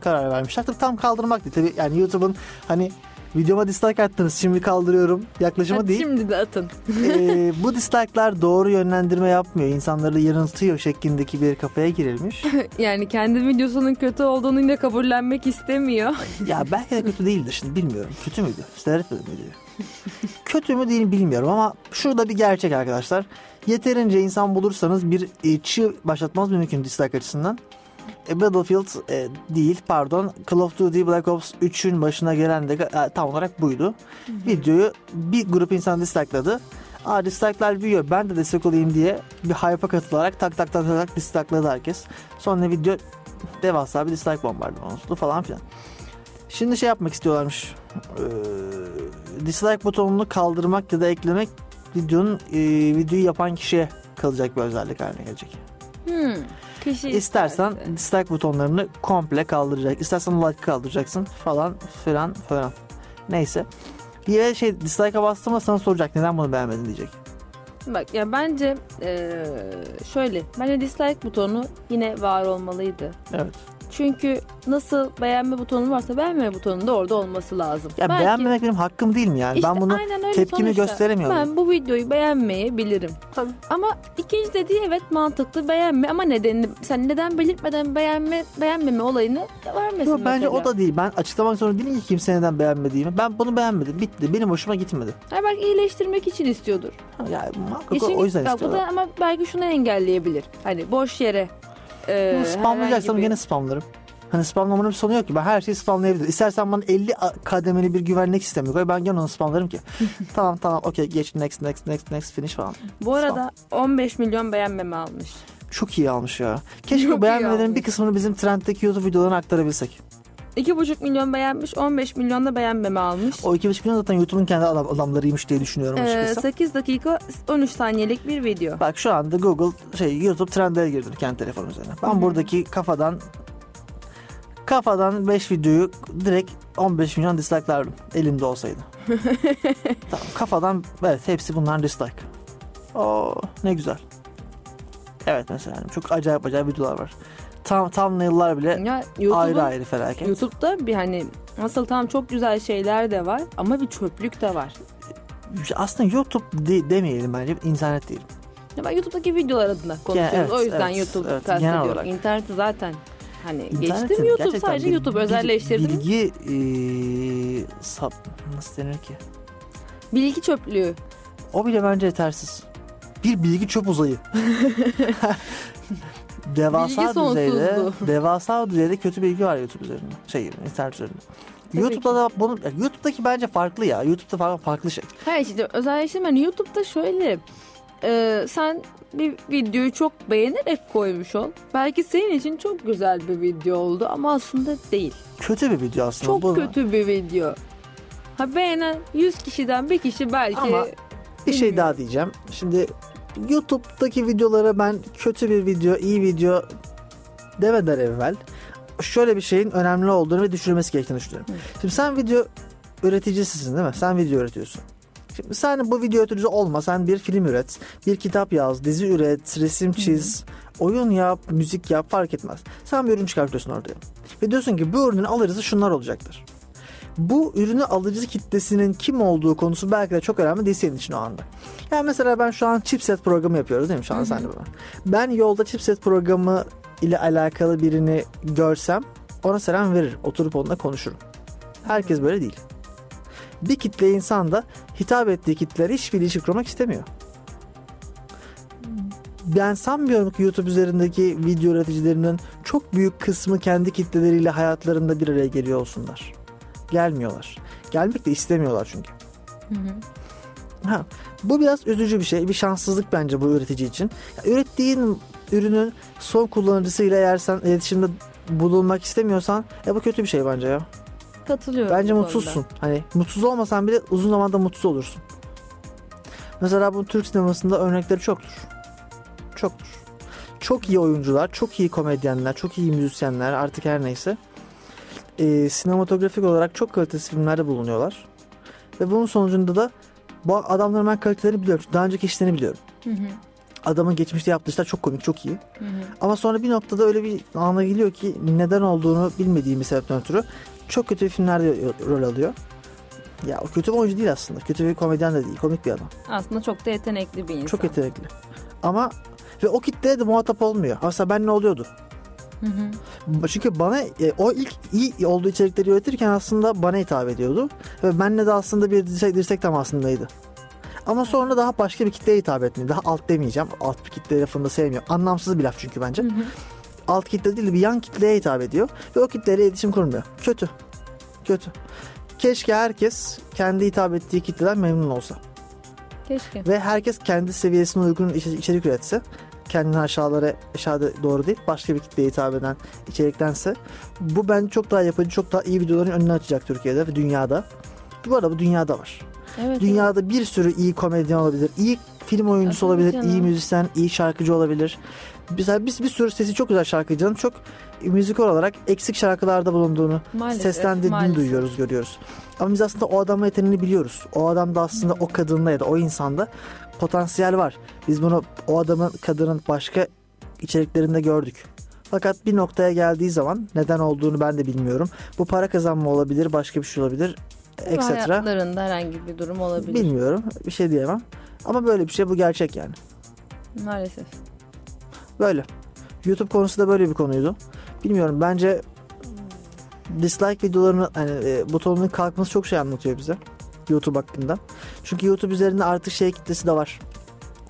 karar vermişler. Tabii tam kaldırmak değil. Tabii yani YouTube'un hani videoma dislike attınız şimdi kaldırıyorum yaklaşımı Hadi değil. şimdi de atın. Ee, bu dislike'lar doğru yönlendirme yapmıyor. İnsanları yanıltıyor şeklindeki bir kafaya girilmiş. Yani kendi videosunun kötü olduğunu yine kabullenmek istemiyor. ya belki de kötü değildir şimdi bilmiyorum. Kötü müydü? Seyretmedim videoyu. kötü mü değil bilmiyorum ama şurada bir gerçek arkadaşlar. Yeterince insan bulursanız bir e, çığ başlatmaz mümkün dislike açısından. E, Battlefield e, değil pardon Call of Duty Black Ops 3'ün başına gelen de e, tam olarak buydu. Videoyu bir grup insan dislike'ladı. Aa dislike'lar büyüyor ben de destek olayım diye bir hype'a katılarak tak tak tak tak, tak dislike'ladı herkes. Sonra video devasa bir dislike bombardımanı oldu falan filan. Şimdi şey yapmak istiyorlarmış. Ee, dislike butonunu kaldırmak ya da eklemek videonun e, videoyu yapan kişiye kalacak bir özellik haline gelecek. Hmm. Kişi İstersen isterse. dislike butonlarını komple kaldıracak. İstersen like kaldıracaksın falan filan falan. Neyse. Bir şey dislike'a bastım ama sana soracak neden bunu beğenmedin diyecek. Bak ya bence eee, şöyle bence dislike butonu yine var olmalıydı. Evet. Çünkü nasıl beğenme butonu varsa beğenme butonun da orada olması lazım. Ya Belki- beğenmemek benim hakkım değil mi yani? İşte ben bunu tepkimi sonuçta. gösteremiyorum. Ben bu videoyu beğenmeyebilirim. Tabii. Ama ikinci dediği evet mantıklı beğenme ama nedenini sen neden belirtmeden beğenme beğenmeme olayını vermesin Yok, bence mesela. o da değil. Ben açıklamak zorunda değilim ki kimse neden beğenmediğimi. Ben bunu beğenmedim. Bitti. Benim hoşuma gitmedi. Hayır, belki iyileştirmek için istiyordur. Ya muhakkak o- yüzden bak, bu istiyorlar. da ama belki şunu engelleyebilir. Hani boş yere e, Bunu spamlayacaksam bir- gene spamlarım. Hani spamlamanın bir sonu yok ki. Ben her şeyi spamlayabilirim. İstersen bana 50 a- kademeli bir güvenlik sistemi koy. Ben gene onu spamlarım ki. tamam tamam okey geç next next next next finish falan. Bu arada 15 milyon beğenmeme almış. Çok iyi almış ya. Keşke Çok beğenmelerin bir kısmını bizim trenddeki YouTube videolarına aktarabilsek. 2,5 milyon beğenmiş 15 milyon da beğenmeme almış. O 2,5 milyon zaten YouTube'un kendi adam, adamlarıymış diye düşünüyorum Ee, açıkçası. 8 dakika 13 saniyelik bir video. Bak şu anda Google şey YouTube trendlere girdim kendi telefonum üzerine. Ben buradaki kafadan kafadan 5 videoyu direkt 15 milyon dislike'lardım elimde olsaydı. tamam, kafadan evet hepsi bunların dislike. Oo ne güzel. Evet mesela çok acayip acayip videolar var. Tam thumbnail'lar bile Ya ayrı YouTube'un ayrı felaket. YouTube'da bir hani nasıl tam çok güzel şeyler de var ama bir çöplük de var. Aslında YouTube de- demeyelim bence internet değil. Ya ben YouTube'daki videolar adına konuşuyoruz. evet, o yüzden evet, YouTube evet, genel kastediyorum. olarak. İnterneti zaten hani İnternetin geçtim YouTube gerçekten sadece bir- YouTube bir- özelleştirdim. Bilgi, Bilgi eee, sap, nasıl denir ki? çöplüğü. O bile bence yetersiz. Bir bilgi çöp uzayı. devasa Bilgi düzeyde, sonsuzluğu. devasa düzeyde kötü bilgi var YouTube üzerinde. Şey, internet üzerinde. Tabii YouTube'da da bunu, YouTube'daki bence farklı ya. YouTube'da farklı, farklı şey. Hayır işte özelleştirme hani YouTube'da şöyle e, sen bir videoyu çok beğenerek koymuş ol. Belki senin için çok güzel bir video oldu ama aslında değil. Kötü bir video aslında. Çok Bunu- kötü bir video. Ha beğenen 100 kişiden bir kişi belki Ama Bir şey daha diyeceğim. Şimdi YouTube'daki videolara ben kötü bir video, iyi video demeden evvel şöyle bir şeyin önemli olduğunu ve düşürülmesi gerektiğini düşünüyorum. Şimdi sen video üreticisisin değil mi? Sen video üretiyorsun. Şimdi sen bu video üreticisi olma. Sen bir film üret, bir kitap yaz, dizi üret, resim çiz, oyun yap, müzik yap fark etmez. Sen bir ürün çıkartıyorsun ortaya. Ve diyorsun ki bu ürünün alıcısı şunlar olacaktır. Bu ürünü alıcı kitlesinin kim olduğu konusu belki de çok önemli değil senin için o anda. Yani mesela ben şu an chipset programı yapıyoruz değil mi şu an senle bana. Ben yolda chipset programı ile alakalı birini görsem ona selam veririm. Oturup onunla konuşurum. Herkes böyle değil. Bir kitle insan da hitap ettiği kitlere hiçbir ilişki kurmak istemiyor. Ben sanmıyorum ki YouTube üzerindeki video üreticilerinin çok büyük kısmı kendi kitleleriyle hayatlarında bir araya geliyor olsunlar. Gelmiyorlar. Gelmek de istemiyorlar çünkü. Ha, bu biraz üzücü bir şey. Bir şanssızlık bence bu üretici için. Ya, ürettiğin ürünün son kullanıcısıyla eğer sen iletişimde bulunmak istemiyorsan ya bu kötü bir şey bence ya. katılıyorum. Bence mutsuzsun. Hani mutsuz olmasan bile uzun zamanda mutsuz olursun. Mesela bu Türk sinemasında örnekleri çoktur. Çoktur. Çok iyi oyuncular, çok iyi komedyenler, çok iyi müzisyenler artık her neyse. Ee, sinematografik olarak çok kalitesiz filmlerde bulunuyorlar. Ve bunun sonucunda da bu adamların ben kalitelerini biliyorum. Daha önceki işlerini biliyorum. Hı hı, Adamın geçmişte yaptığı işler çok komik, çok iyi. hı hı. Ama sonra bir noktada öyle bir ana geliyor ki neden olduğunu bilmediğim bir sebepten ötürü çok kötü bir filmlerde rol alıyor. Ya o kötü bir oyuncu değil aslında. Kötü bir komedyen de değil. Komik bir adam. Aslında çok da yetenekli bir insan. Çok yetenekli. Ama ve o kitleye de muhatap olmuyor. Aslında ben ne oluyordu? Hı hı. Çünkü bana e, o ilk iyi olduğu içerikleri üretirken aslında bana hitap ediyordu. Ve benle de aslında bir dirsek, dirsek temasındaydı. Ama sonra daha başka bir kitleye hitap etmiyor. Daha alt demeyeceğim. Alt bir kitle lafını da sevmiyorum. Anlamsız bir laf çünkü bence. Hı hı. alt kitle değil bir yan kitleye hitap ediyor ve o kitleyle iletişim kurmuyor. Kötü. Kötü. Keşke herkes kendi hitap ettiği kitleden memnun olsa. Keşke. Ve herkes kendi seviyesine uygun iç- içerik üretse. Kendini aşağılara aşağıda doğru değil başka bir kitleye hitap eden içeriktense bu bence çok daha yapıcı çok daha iyi videoların önünü açacak Türkiye'de ve dünyada. Bu arada bu dünyada var. Evet. Dünyada bir sürü iyi komedyen olabilir. iyi film oyuncusu tabii olabilir. canım. iyi müzisyen, iyi şarkıcı olabilir. Mesela biz bir sürü sesi çok güzel şarkıcının çok müzikal olarak eksik şarkılarda bulunduğunu, Maalesef, seslendirdiğini maalesef. duyuyoruz, görüyoruz. Ama biz aslında o adamın yeteneğini biliyoruz. O adamda aslında o kadında ya da o insanda potansiyel var. Biz bunu o adamın, kadının başka içeriklerinde gördük. Fakat bir noktaya geldiği zaman neden olduğunu ben de bilmiyorum. Bu para kazanma olabilir, başka bir şey olabilir, etc. Hayatlarında herhangi bir durum olabilir. Bilmiyorum. Bir şey diyemem. Ama böyle bir şey bu gerçek yani. Maalesef. Böyle. YouTube konusu da böyle bir konuydu. Bilmiyorum bence dislike videolarının hani, e, butonunun kalkması çok şey anlatıyor bize. YouTube hakkında. Çünkü YouTube üzerinde artık şey kitlesi de var.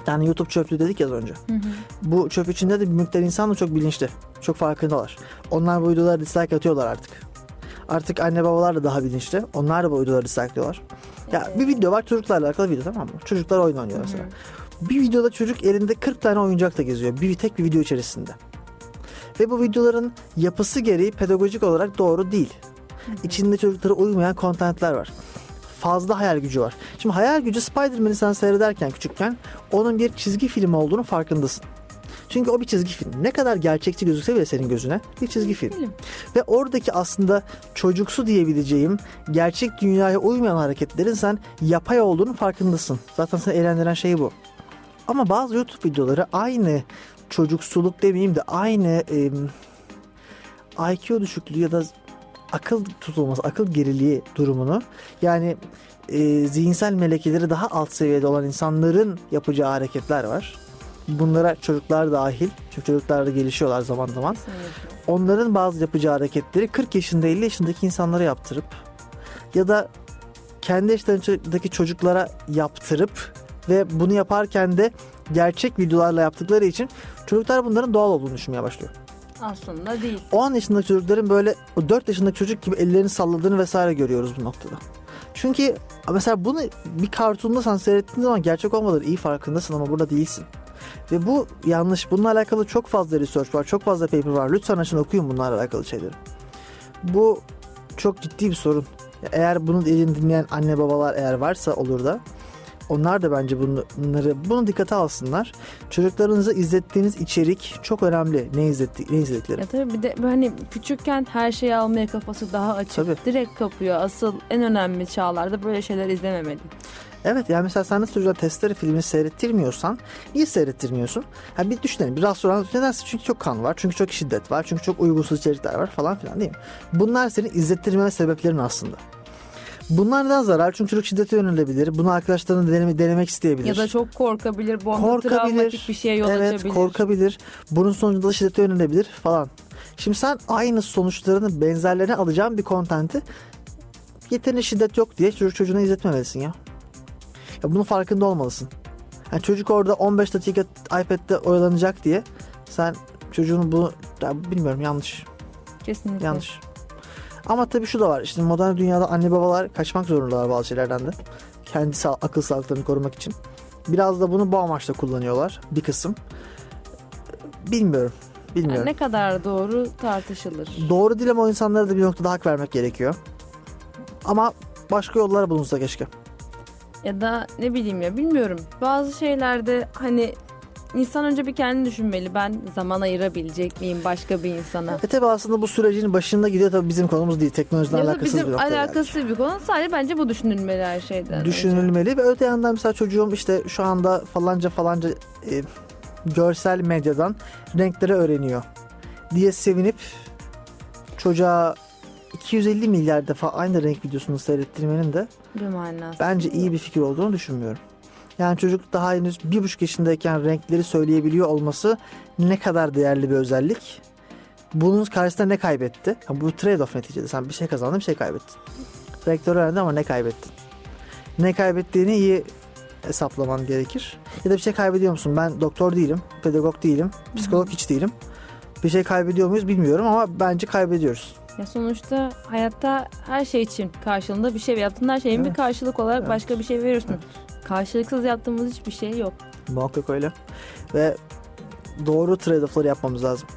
Yani YouTube çöplüğü dedik ya az önce. Hı hı. Bu çöp içinde de bir miktar insan da çok bilinçli. Çok farkındalar. Onlar bu videolara dislike atıyorlar artık. Artık anne babalar da daha bilinçli. Onlar da bu videoları dislike'liyorlar. Ya bir video var çocuklarla alakalı video tamam mı? Çocuklar oyun oynuyor mesela. Bir videoda çocuk elinde 40 tane oyuncakla geziyor. Bir tek bir video içerisinde. Ve bu videoların yapısı gereği pedagojik olarak doğru değil. İçinde çocuklara uymayan kontentler var. Fazla hayal gücü var. Şimdi hayal gücü Spider-Man'i sen seyrederken küçükken onun bir çizgi film olduğunu farkındasın. Çünkü o bir çizgi film. Ne kadar gerçekçi gözükse bile senin gözüne bir çizgi film. Film. Ve oradaki aslında çocuksu diyebileceğim gerçek dünyaya uymayan hareketlerin sen yapay olduğunu farkındasın. Zaten seni eğlendiren şey bu. Ama bazı YouTube videoları aynı çocuksuluk demeyeyim de aynı e, IQ düşüklüğü ya da akıl tutulması, akıl geriliği durumunu yani e, zihinsel melekeleri daha alt seviyede olan insanların yapacağı hareketler var. Bunlara çocuklar dahil. Çünkü çocuklar da gelişiyorlar zaman zaman onların bazı yapacağı hareketleri 40 yaşında 50 yaşındaki insanlara yaptırıp ya da kendi yaşlarındaki çocuklara yaptırıp ve bunu yaparken de gerçek videolarla yaptıkları için çocuklar bunların doğal olduğunu düşünmeye başlıyor. Aslında değil. 10 yaşındaki çocukların böyle o 4 yaşındaki çocuk gibi ellerini salladığını vesaire görüyoruz bu noktada. Çünkü mesela bunu bir kartonda sen seyrettiğin zaman gerçek olmadığını iyi farkındasın ama burada değilsin. Ve bu yanlış. Bununla alakalı çok fazla research var, çok fazla paper var. Lütfen açın okuyun bunlarla alakalı şeyleri. Bu çok ciddi bir sorun. Eğer bunu dinleyen anne babalar eğer varsa olur da onlar da bence bunları bunu dikkate alsınlar. Çocuklarınıza izlettiğiniz içerik çok önemli. Ne izletti ne izledikleri. Ya tabii bir de hani küçükken her şeyi almaya kafası daha açık. Tabii. Direkt kapıyor. Asıl en önemli çağlarda böyle şeyler izlememeli. Evet yani mesela sen de çocuğa testere filmini seyrettirmiyorsan niye seyrettirmiyorsun? Yani bir düşünelim bir restoran nedense çünkü çok kan var çünkü çok şiddet var çünkü çok uygunsuz içerikler var falan filan değil mi? Bunlar senin izlettirmeme sebeplerin aslında. Bunlar neden zarar? Çünkü çocuk şiddete yönelebilir. Bunu arkadaşlarına deneme, denemek isteyebilir. Ya da çok korkabilir. Bu korkabilir. travmatik bir şeye yol evet, açabilir. korkabilir. Bunun sonucunda da şiddete yönelebilir falan. Şimdi sen aynı sonuçlarını benzerlerine alacağın bir kontenti yeterince şiddet yok diye çocuk çocuğuna izletmemelisin ya. Ya bunun farkında olmalısın. Yani çocuk orada 15 dakika iPad'de oyalanacak diye sen çocuğun bunu ya bilmiyorum yanlış. Kesinlikle. Yanlış. Ama tabii şu da var. İşte modern dünyada anne babalar kaçmak zorundalar bazı şeylerden de. Kendi sağ, akıl sağlıklarını korumak için. Biraz da bunu bu amaçla kullanıyorlar. Bir kısım. Bilmiyorum. Bilmiyorum. Yani ne kadar doğru tartışılır. Doğru değil ama o insanlara da bir noktada hak vermek gerekiyor. Ama başka yollara bulunsa keşke. Ya da ne bileyim ya bilmiyorum. Bazı şeylerde hani insan önce bir kendini düşünmeli. Ben zaman ayırabilecek miyim başka bir insana? E tabi aslında bu sürecin başında gidiyor tabii bizim konumuz değil. Teknolojiden da alakasız bir bizim noktaya geldik. alakası bir konu. Sadece bence bu düşünülmeli her şeyden. önce. düşünülmeli ve öte yandan mesela çocuğum işte şu anda falanca falanca e, görsel medyadan renkleri öğreniyor diye sevinip çocuğa 250 milyar defa aynı renk videosunu seyrettirmenin de Bir manası. bence iyi bir fikir olduğunu düşünmüyorum. Yani çocuk daha henüz bir buçuk yaşındayken renkleri söyleyebiliyor olması ne kadar değerli bir özellik. Bunun karşısında ne kaybetti? Ha, bu trade-off neticede. Sen bir şey kazandın bir şey kaybettin. Renkleri öğrendin ama ne kaybettin? Ne kaybettiğini iyi hesaplaman gerekir. Ya da bir şey kaybediyor musun? Ben doktor değilim, pedagog değilim, psikolog hiç değilim. Bir şey kaybediyor muyuz bilmiyorum ama bence kaybediyoruz. Ya sonuçta hayatta her şey için karşılığında bir şey yaptığın her şeyin bir Evet. karşılık olarak Evet. başka bir şey veriyorsun. Karşılıksız yaptığımız hiçbir şey yok. Muhakkak öyle. Ve doğru trade-off'ları yapmamız lazım.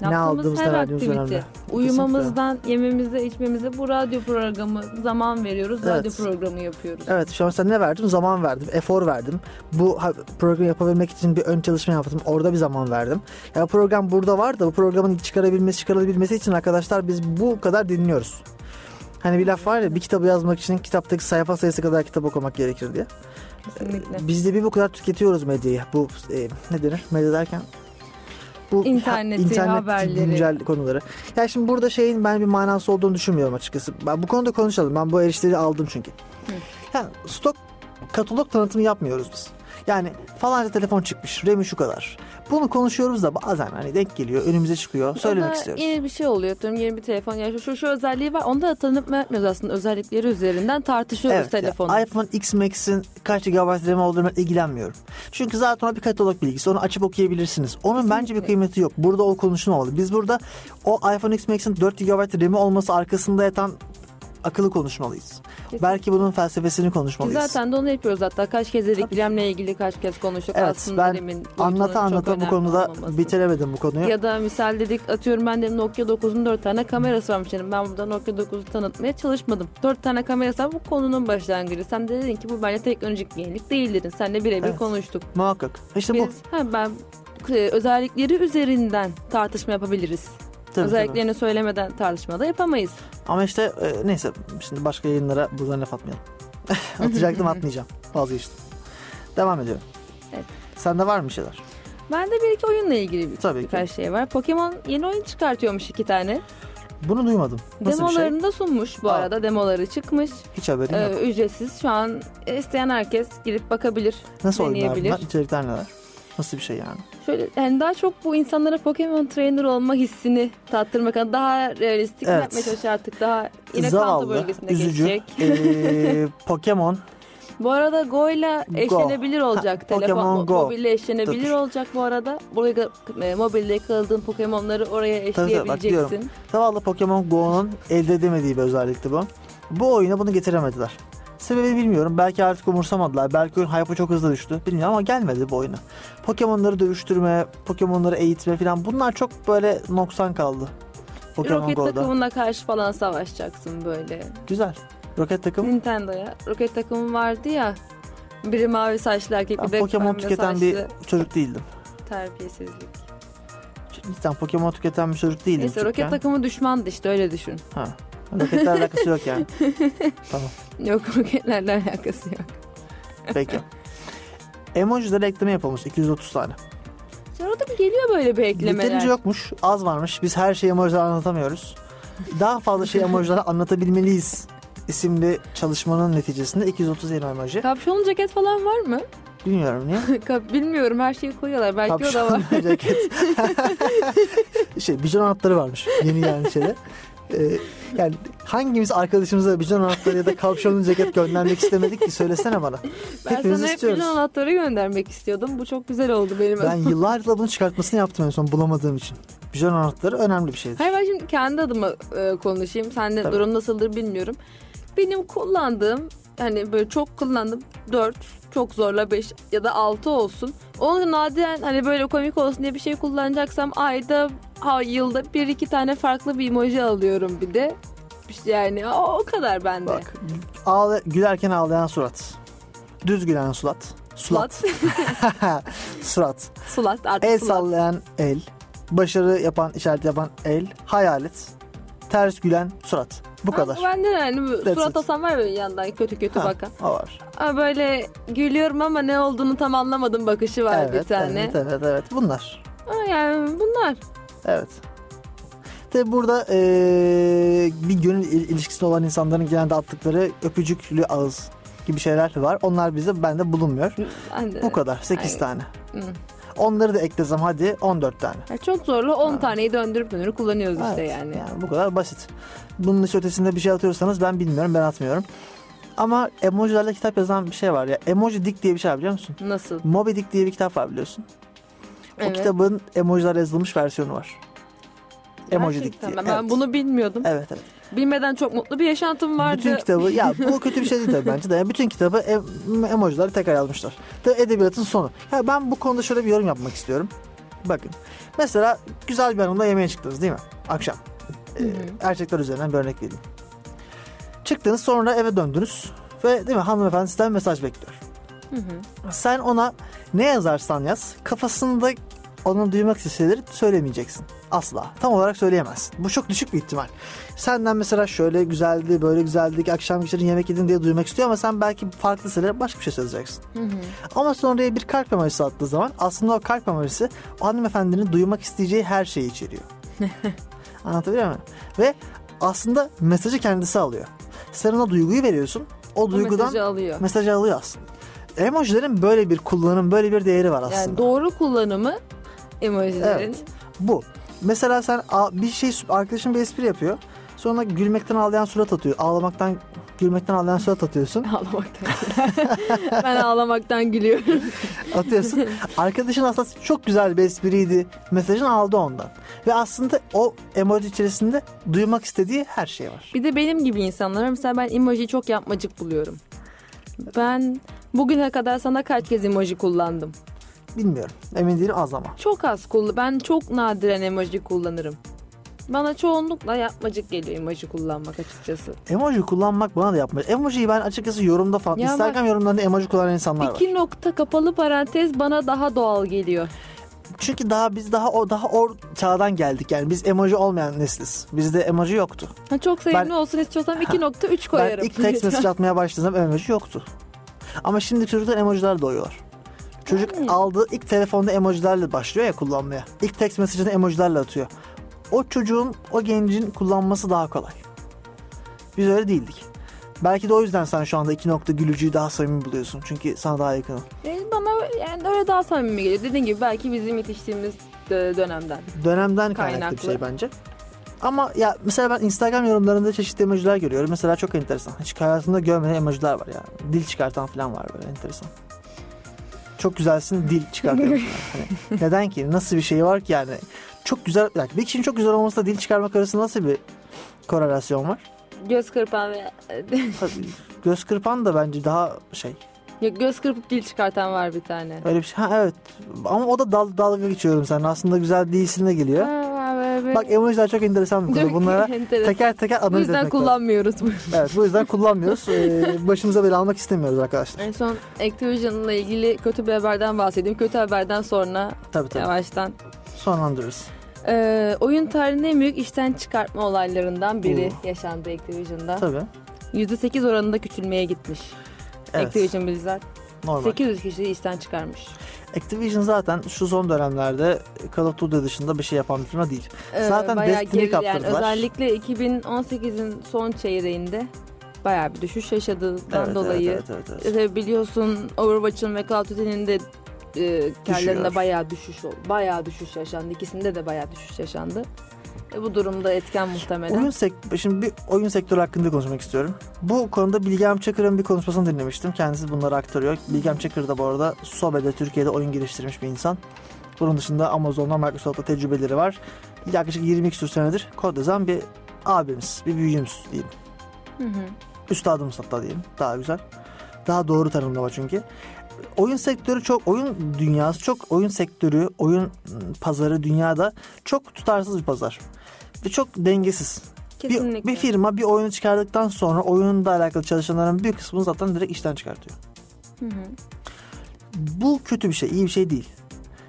Ne Yaptığımız aldığımız, her ne aktivite. önemli. Uyumamızdan yememize içmemize bu radyo programı zaman veriyoruz. Evet. Radyo programı yapıyoruz. Evet şu an mesela ne verdim? Zaman verdim, efor verdim. Bu programı yapabilmek için bir ön çalışma yaptım. Orada bir zaman verdim. Ya program burada var da bu programın çıkarabilmesi, çıkarılabilmesi için arkadaşlar biz bu kadar dinliyoruz. Hani bir laf var ya bir kitabı yazmak için kitaptaki sayfa sayısı kadar kitap okumak gerekir diye. Kesinlikle. Biz de bir bu kadar tüketiyoruz medyayı. Bu e, ne denir? Medya derken? Bu İnterneti, haberleri. güncel konuları. Ya şimdi burada şeyin ben bir manası olduğunu düşünmüyorum açıkçası. Ben bu konuda konuşalım. Ben bu erişleri aldım çünkü. Yani stok katalog tanıtımı yapmıyoruz biz. Yani falanca telefon çıkmış. RAM'i şu kadar. Bunu konuşuyoruz da bazen hani denk geliyor. Önümüze çıkıyor. Söylemek O da istiyoruz. Yeni bir şey oluyor. Atıyorum yeni bir telefon. Ya şu, şu, özelliği var. Onu da tanıtım yapmıyoruz aslında. Özellikleri üzerinden tartışıyoruz Evet, telefonu. iPhone X Max'in kaç GB RAM olduğunu ilgilenmiyorum. Çünkü zaten o bir katalog bilgisi. Onu açıp okuyabilirsiniz. Onun bence bir kıymeti yok. Burada o konuşulmamalı. Biz burada o iPhone X Max'in 4 GB RAM'i olması arkasında yatan akıllı konuşmalıyız. Kesinlikle. Belki bunun felsefesini Biz konuşmalıyız. zaten de onu yapıyoruz hatta. Kaç kez dedik bilemle ilgili kaç kez konuştuk. Evet Aslında ben anlata anlata bu konuda olmaması. bitiremedim bu konuyu. Ya da misal dedik atıyorum ben de Nokia 9'un 4 tane kamerası varmış. Yani ben burada Nokia 9'u tanıtmaya çalışmadım. 4 tane kamerası var bu konunun başlangıcı. Sen de dedin ki bu bence teknolojik yenilik değil dedin. Seninle birebir Evet. konuştuk. Muhakkak. İşte bu. Biz, ha, ben e, özellikleri üzerinden tartışma yapabiliriz. Tabii, tabii. Özelliklerini söylemeden tartışma da yapamayız. Ama işte e, neyse şimdi başka yayınlara buradan laf atmayalım. Atacaktım atmayacağım. Vazgeçtim. Devam ediyorum. Evet. Sende var mı şeyler? Bende bir iki oyunla ilgili bir, Tabii ki. birkaç şey var. Pokemon yeni oyun çıkartıyormuş iki tane. Bunu duymadım. Nasıl şey? Demolarını da sunmuş bu Aa. arada. Demoları çıkmış. Hiç haberim yok. Ee, ücretsiz. Şu an isteyen herkes girip bakabilir. Nasıl oyunlar bunlar? İçerikler neler? Nasıl bir şey yani? Şöyle yani daha çok bu insanlara Pokemon trainer olma hissini tattırmak adına daha realistik Evet. yapmaya çalışıyor artık. Daha yine Zavallı, bölgesinde üzücü. geçecek. Ee, Pokemon Bu arada Go ile Go. eşlenebilir olacak. Ha, Telefon Pokemon mo- Go. mobille eşlenebilir Dur. olacak bu arada. Buraya e, mobilde yakaladığın Pokemon'ları oraya Tabii, tabii, eşleyebileceksin. zavallı Pokemon Go'nun elde edemediği bir özellikti bu. Bu oyuna bunu getiremediler. Sebebini bilmiyorum. Belki artık umursamadılar. Belki oyun hype'ı çok hızlı düştü. Bilmiyorum ama gelmedi bu oyuna. Pokemon'ları dövüştürme, Pokemon'ları eğitme falan bunlar çok böyle noksan kaldı. Pokemon Roket Go'da. takımına karşı falan savaşacaksın böyle. Güzel. Roket takım Nintendo'ya. Roket takımı vardı ya. Biri mavi saçlı erkek bir de Pokemon tüketen saçlı. bir çocuk değildim. Terbiyesizlik. Cidden Pokemon tüketen bir çocuk değildim. Neyse roket çocukken. takımı düşmandı işte öyle düşün. Ha. Roketle alakası yok yani. tamam. Yok roketlerle alakası yok. Peki. Emojileri ekleme yapılmış 230 tane. Sonra da bir geliyor böyle bir eklemeler. Yeterince yokmuş, az varmış. Biz her şeyi emojiler anlatamıyoruz. Daha fazla şey emojiler anlatabilmeliyiz isimli çalışmanın neticesinde 230 yeni emoji. Kapşonlu ceket falan var mı? Bilmiyorum niye. Bilmiyorum her şeyi koyuyorlar. Belki o da var. ceket. şey, bijon anahtarı varmış yeni yani şeyde. Ee, yani hangimiz arkadaşımıza bijon anahtarı ya da kapşonlu ceket göndermek istemedik ki söylesene bana. Ben Hepimiz sana hep istiyoruz. pilon anahtarı göndermek istiyordum. Bu çok güzel oldu benim Ben adıma. yıllarla bunun çıkartmasını yaptım en son bulamadığım için. Bijon anahtarı önemli bir şeydir. Hayır ben şimdi kendi adıma e, konuşayım. Sende Tabii. durum nasıldır bilmiyorum. Benim kullandığım hani böyle çok kullandım 4 çok zorla 5 ya da 6 olsun. Onu nadiren hani böyle komik olsun diye bir şey kullanacaksam ayda ha, yılda bir iki tane farklı bir emoji alıyorum bir de. İşte Yani o, o kadar bende. Bak ağla, gülerken ağlayan surat. Düz gülen surat. Surat. Sulat. surat. Sulat artık El sulat. sallayan el. Başarı yapan, işaret yapan el. Hayalet. Ters gülen surat. Bu kadar. Ben de yani That's surat it. asan var böyle yandan kötü kötü Ha, bakan. O var. Ama böyle gülüyorum ama ne olduğunu tam anlamadım bakışı var evet, bir tane. evet, evet, evet. Bunlar. Ama yani bunlar. Evet. Tabi burada eee, bir gönül il- ilişkisi olan insanların genelde attıkları öpücüklü ağız gibi şeyler var. Onlar bize bende bulunmuyor. Ben de- Bu kadar. 8 Aynen. tane. Hı. Onları da eklesem hadi 14 tane. Ya çok zorlu 10 Ha. taneyi döndürüp döndürüp kullanıyoruz işte Evet, yani. bu kadar basit. Bunun hiç ötesinde bir şey atıyorsanız ben bilmiyorum ben atmıyorum. Ama emojilerle kitap yazan bir şey var ya. Emoji Dick diye bir şey var biliyor musun? Nasıl? Moby Dick diye bir kitap var biliyorsun. O Evet. kitabın emojiler yazılmış versiyonu var. Emoji Dick Gerçekten diye. ben, evet. bunu bilmiyordum. Evet evet. Bilmeden çok mutlu bir yaşantım vardı. Bütün kitabı ya bu kötü bir şey değil tabii bence de. Yani bütün kitabı em- emojileri tekrar yazmışlar. Da edebiyatın sonu. Ya ben bu konuda şöyle bir yorum yapmak istiyorum. Bakın. Mesela güzel bir hanımla yemeğe çıktınız değil mi? Akşam. Ee, erkekler üzerinden bir örnek vereyim. Çıktınız sonra eve döndünüz ve değil mi hanımefendi sizden mesaj bekliyor. Hı hı. Sen ona ne yazarsan yaz kafasında onun duymak istediği söylemeyeceksin. Asla. Tam olarak söyleyemezsin. Bu çok düşük bir ihtimal. Senden mesela şöyle güzeldi, böyle güzeldi, akşam geçirin yemek yedin diye duymak istiyor ama sen belki farklı şeyler başka bir şey söyleyeceksin. Hı hı. Ama sonraya bir kalp emojisi attığı zaman aslında o kalp emojisi o hanımefendinin duymak isteyeceği her şeyi içeriyor. Anlatabiliyor muyum? Ve aslında mesajı kendisi alıyor. Sen ona duyguyu veriyorsun. O O duygudan mesajı alıyor. mesajı alıyor aslında. Emojilerin böyle bir kullanım, böyle bir değeri var aslında. Yani doğru kullanımı emojilerin. Evet. Bu. Mesela sen bir şey arkadaşın bir espri yapıyor. Sonra gülmekten ağlayan surat atıyor. Ağlamaktan Gülmekten ağlayan surat atıyorsun. Ağlamaktan. ben ağlamaktan gülüyorum. Atıyorsun. Arkadaşın aslında çok güzel bir espriydi. Mesajını aldı ondan. Ve aslında o emoji içerisinde duymak istediği her şey var. Bir de benim gibi insanlara mesela ben emoji çok yapmacık buluyorum. Ben bugüne kadar sana kaç kez emoji kullandım? Bilmiyorum. Emin değilim az ama. Çok az kullan. Ben çok nadiren emoji kullanırım. Bana çoğunlukla yapmacık geliyor emoji kullanmak açıkçası. Emoji kullanmak bana da yapmıyor. Emojiyi ben açıkçası yorumda falan. Ya Instagram yorumlarında emoji kullanan insanlar var. İki nokta kapalı parantez bana daha doğal geliyor. Çünkü daha biz daha o daha o çağdan geldik yani biz emoji olmayan nesliz. Bizde emoji yoktu. Ha, çok sevimli Ben- olsun istiyorsam iki nokta üç koyarım. Ben ilk text mesaj atmaya başladığımda emoji yoktu. Ama şimdi çocuklar emojiler doğuyorlar. Çocuk Yani. aldığı ilk telefonda emojilerle başlıyor ya kullanmaya. İlk text mesajını emojilerle atıyor. O çocuğun, o gencin kullanması daha kolay. Biz öyle değildik. Belki de o yüzden sen şu anda iki nokta gülücüyü daha samimi buluyorsun. Çünkü sana daha yakın. E, bana yani öyle daha samimi geliyor. Dediğin gibi belki bizim yetiştiğimiz dönemden. Dönemden kaynaklı, Kaynaklı. bir şey bence. Ama ya mesela ben Instagram yorumlarında çeşitli emojiler görüyorum. Mesela çok enteresan. Hiç hayatımda görmediğim emojiler var yani. Dil çıkartan falan var böyle enteresan. Çok güzelsin dil çıkartıyorum. hani neden ki? Nasıl bir şey var ki yani? Çok güzel. Yani bir kişinin çok güzel olmasıyla dil çıkarmak arasında nasıl bir korelasyon var? Göz kırpan ve Tabii, Göz kırpan da bence daha şey. Ya göz kırpıp dil çıkartan var bir tane. Öyle bir şey. Ha evet. Ama o da dal, dalga geçiyorum sen. Aslında güzel değilsin de geliyor. Ha, böyle- böyle- Bak emojiler çok enteresan bir konu. Bunlara teker teker Bu analiz yüzden etmek lazım. kullanmıyoruz bu. Evet bu yüzden kullanmıyoruz. Ee, başımıza bela almak istemiyoruz arkadaşlar. En son Activision'la ilgili kötü bir haberden bahsedeyim. Kötü haberden sonra Tabii tabii. yavaştan. Sonlandırırız. Ee, oyun tarihinin en büyük işten çıkartma olaylarından biri Oo. yaşandı Activision'da. Tabii. %8 oranında küçülmeye gitmiş. Evet. Activision Blizzard. Normal. 800 kişiyi işten çıkarmış. Activision zaten şu son dönemlerde Call of Duty dışında bir şey yapan bir firma değil. Ee, Zaten Destiny'yi geri- yani kaptırdılar. özellikle 2018'in son çeyreğinde bayağı bir düşüş yaşadığından Evet, dolayı. Evet, evet, evet, evet. Biliyorsun Overwatch'ın ve Call of Duty'nin de e, karlarında bayağı düşüş oldu. Bayağı düşüş yaşandı. İkisinde de bayağı düşüş yaşandı. E, bu durumda etken muhtemelen. Oyun sek- şimdi bir oyun sektörü hakkında konuşmak istiyorum. Bu konuda Bilgem Çakır'ın bir konuşmasını dinlemiştim. Kendisi bunları aktarıyor. Bilgem Çakır da bu arada Sobe'de Türkiye'de oyun geliştirmiş bir insan. Bunun dışında Amazon'da Microsoft'ta tecrübeleri var. Yaklaşık 20 küsur senedir kod yazan bir abimiz, bir büyüğümüz diyeyim. Hı hı. Üstadımız hatta diyelim. Daha güzel. Daha doğru tanımlama çünkü. Oyun sektörü çok, oyun dünyası çok, oyun sektörü, oyun pazarı dünyada çok tutarsız bir pazar. Çok dengesiz. Bir, Kesinlikle. bir firma bir oyunu çıkardıktan sonra oyunla alakalı çalışanların büyük kısmını zaten direkt işten çıkartıyor. Hı hı. Bu kötü bir şey, iyi bir şey değil.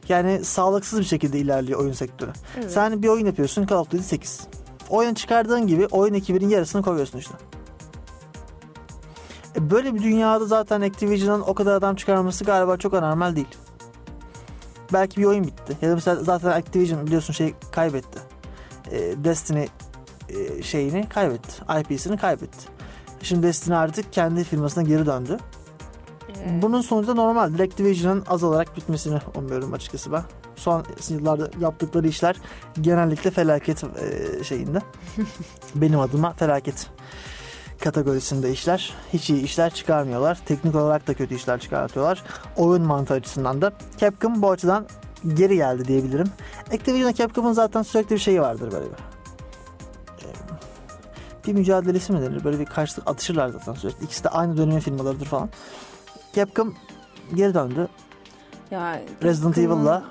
Yani sağlıksız bir şekilde ilerliyor oyun sektörü. Evet. Sen bir oyun yapıyorsun Call of Duty 8. Oyunu çıkardığın gibi oyun ekibinin yarısını koyuyorsun işte. E böyle bir dünyada zaten Activision'ın o kadar adam çıkarması galiba çok anormal değil. Belki bir oyun bitti. Ya da mesela zaten Activision biliyorsun şey kaybetti. E, Destiny e, şeyini kaybetti. IP'sini kaybetti. Şimdi Destiny artık kendi firmasına geri döndü. Evet. Bunun sonucu da normal. Activision'ın azalarak bitmesini umuyorum açıkçası ben. Son yıllarda yaptıkları işler genellikle felaket e, şeyinde. Benim adıma felaket kategorisinde işler. Hiç iyi işler çıkarmıyorlar. Teknik olarak da kötü işler çıkartıyorlar. Oyun mantığı açısından da. Capcom bu açıdan geri geldi diyebilirim. Activision'da Capcom'un zaten sürekli bir şeyi vardır böyle bir. E, Bir mücadelesi mi denir? Böyle bir karşılık atışırlar zaten sürekli. İkisi de aynı dönemin firmalarıdır falan. Capcom geri döndü. Yani Resident Evil'la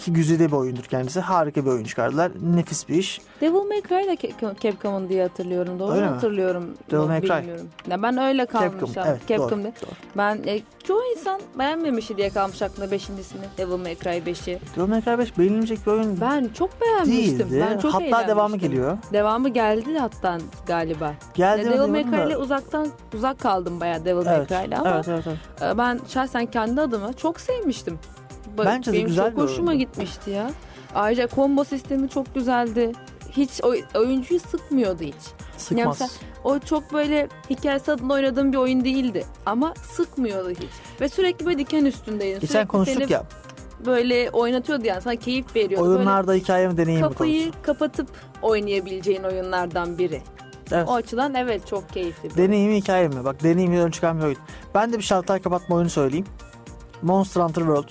ki güzide bir oyundur kendisi. Harika bir oyun çıkardılar. Nefis bir iş. Devil May Cry da Capcom- Capcom'un diye hatırlıyorum. Doğru Öyle mu hatırlıyorum? Devil May Cry. Bilmiyorum. Ya ben öyle kalmış. Capcom. Evet Capcom doğru. diye. doğru. Ben e, çoğu insan beğenmemişti diye kalmış aklımda beşincisini. Devil May Cry 5'i. Devil May Cry 5 beğenilecek bir oyun Ben çok beğenmiştim. değildi. Ben çok Hatta devamı geliyor. Devamı geldi hatta galiba. Geldi Devil May Cry ile uzaktan uzak kaldım bayağı Devil May Evet, Cry'le ama evet, evet, evet. e, ben şahsen kendi adıma çok sevmiştim. Ba- Bence Benim güzel çok hoşuma oyundu. gitmişti ya. Ayrıca combo sistemi çok güzeldi. Hiç oy- oyuncuyu sıkmıyordu hiç. Sıkmaz. Yani O çok böyle hikayesi adına oynadığım bir oyun değildi. Ama sıkmıyordu hiç. Ve sürekli böyle diken üstündeydin. Geçen sürekli konuştuk seni ya. böyle oynatıyordu yani. Sana keyif veriyordu. Böyle Oyunlarda hikaye mi deneyim kafayı konusu. kapatıp oynayabileceğin oyunlardan biri. Evet. O açıdan evet çok keyifli. Deneyimi hikaye mi? Bak deneyimi ön çıkan bir oyun. Ben de bir şalter kapatma oyunu söyleyeyim. Monster Hunter World.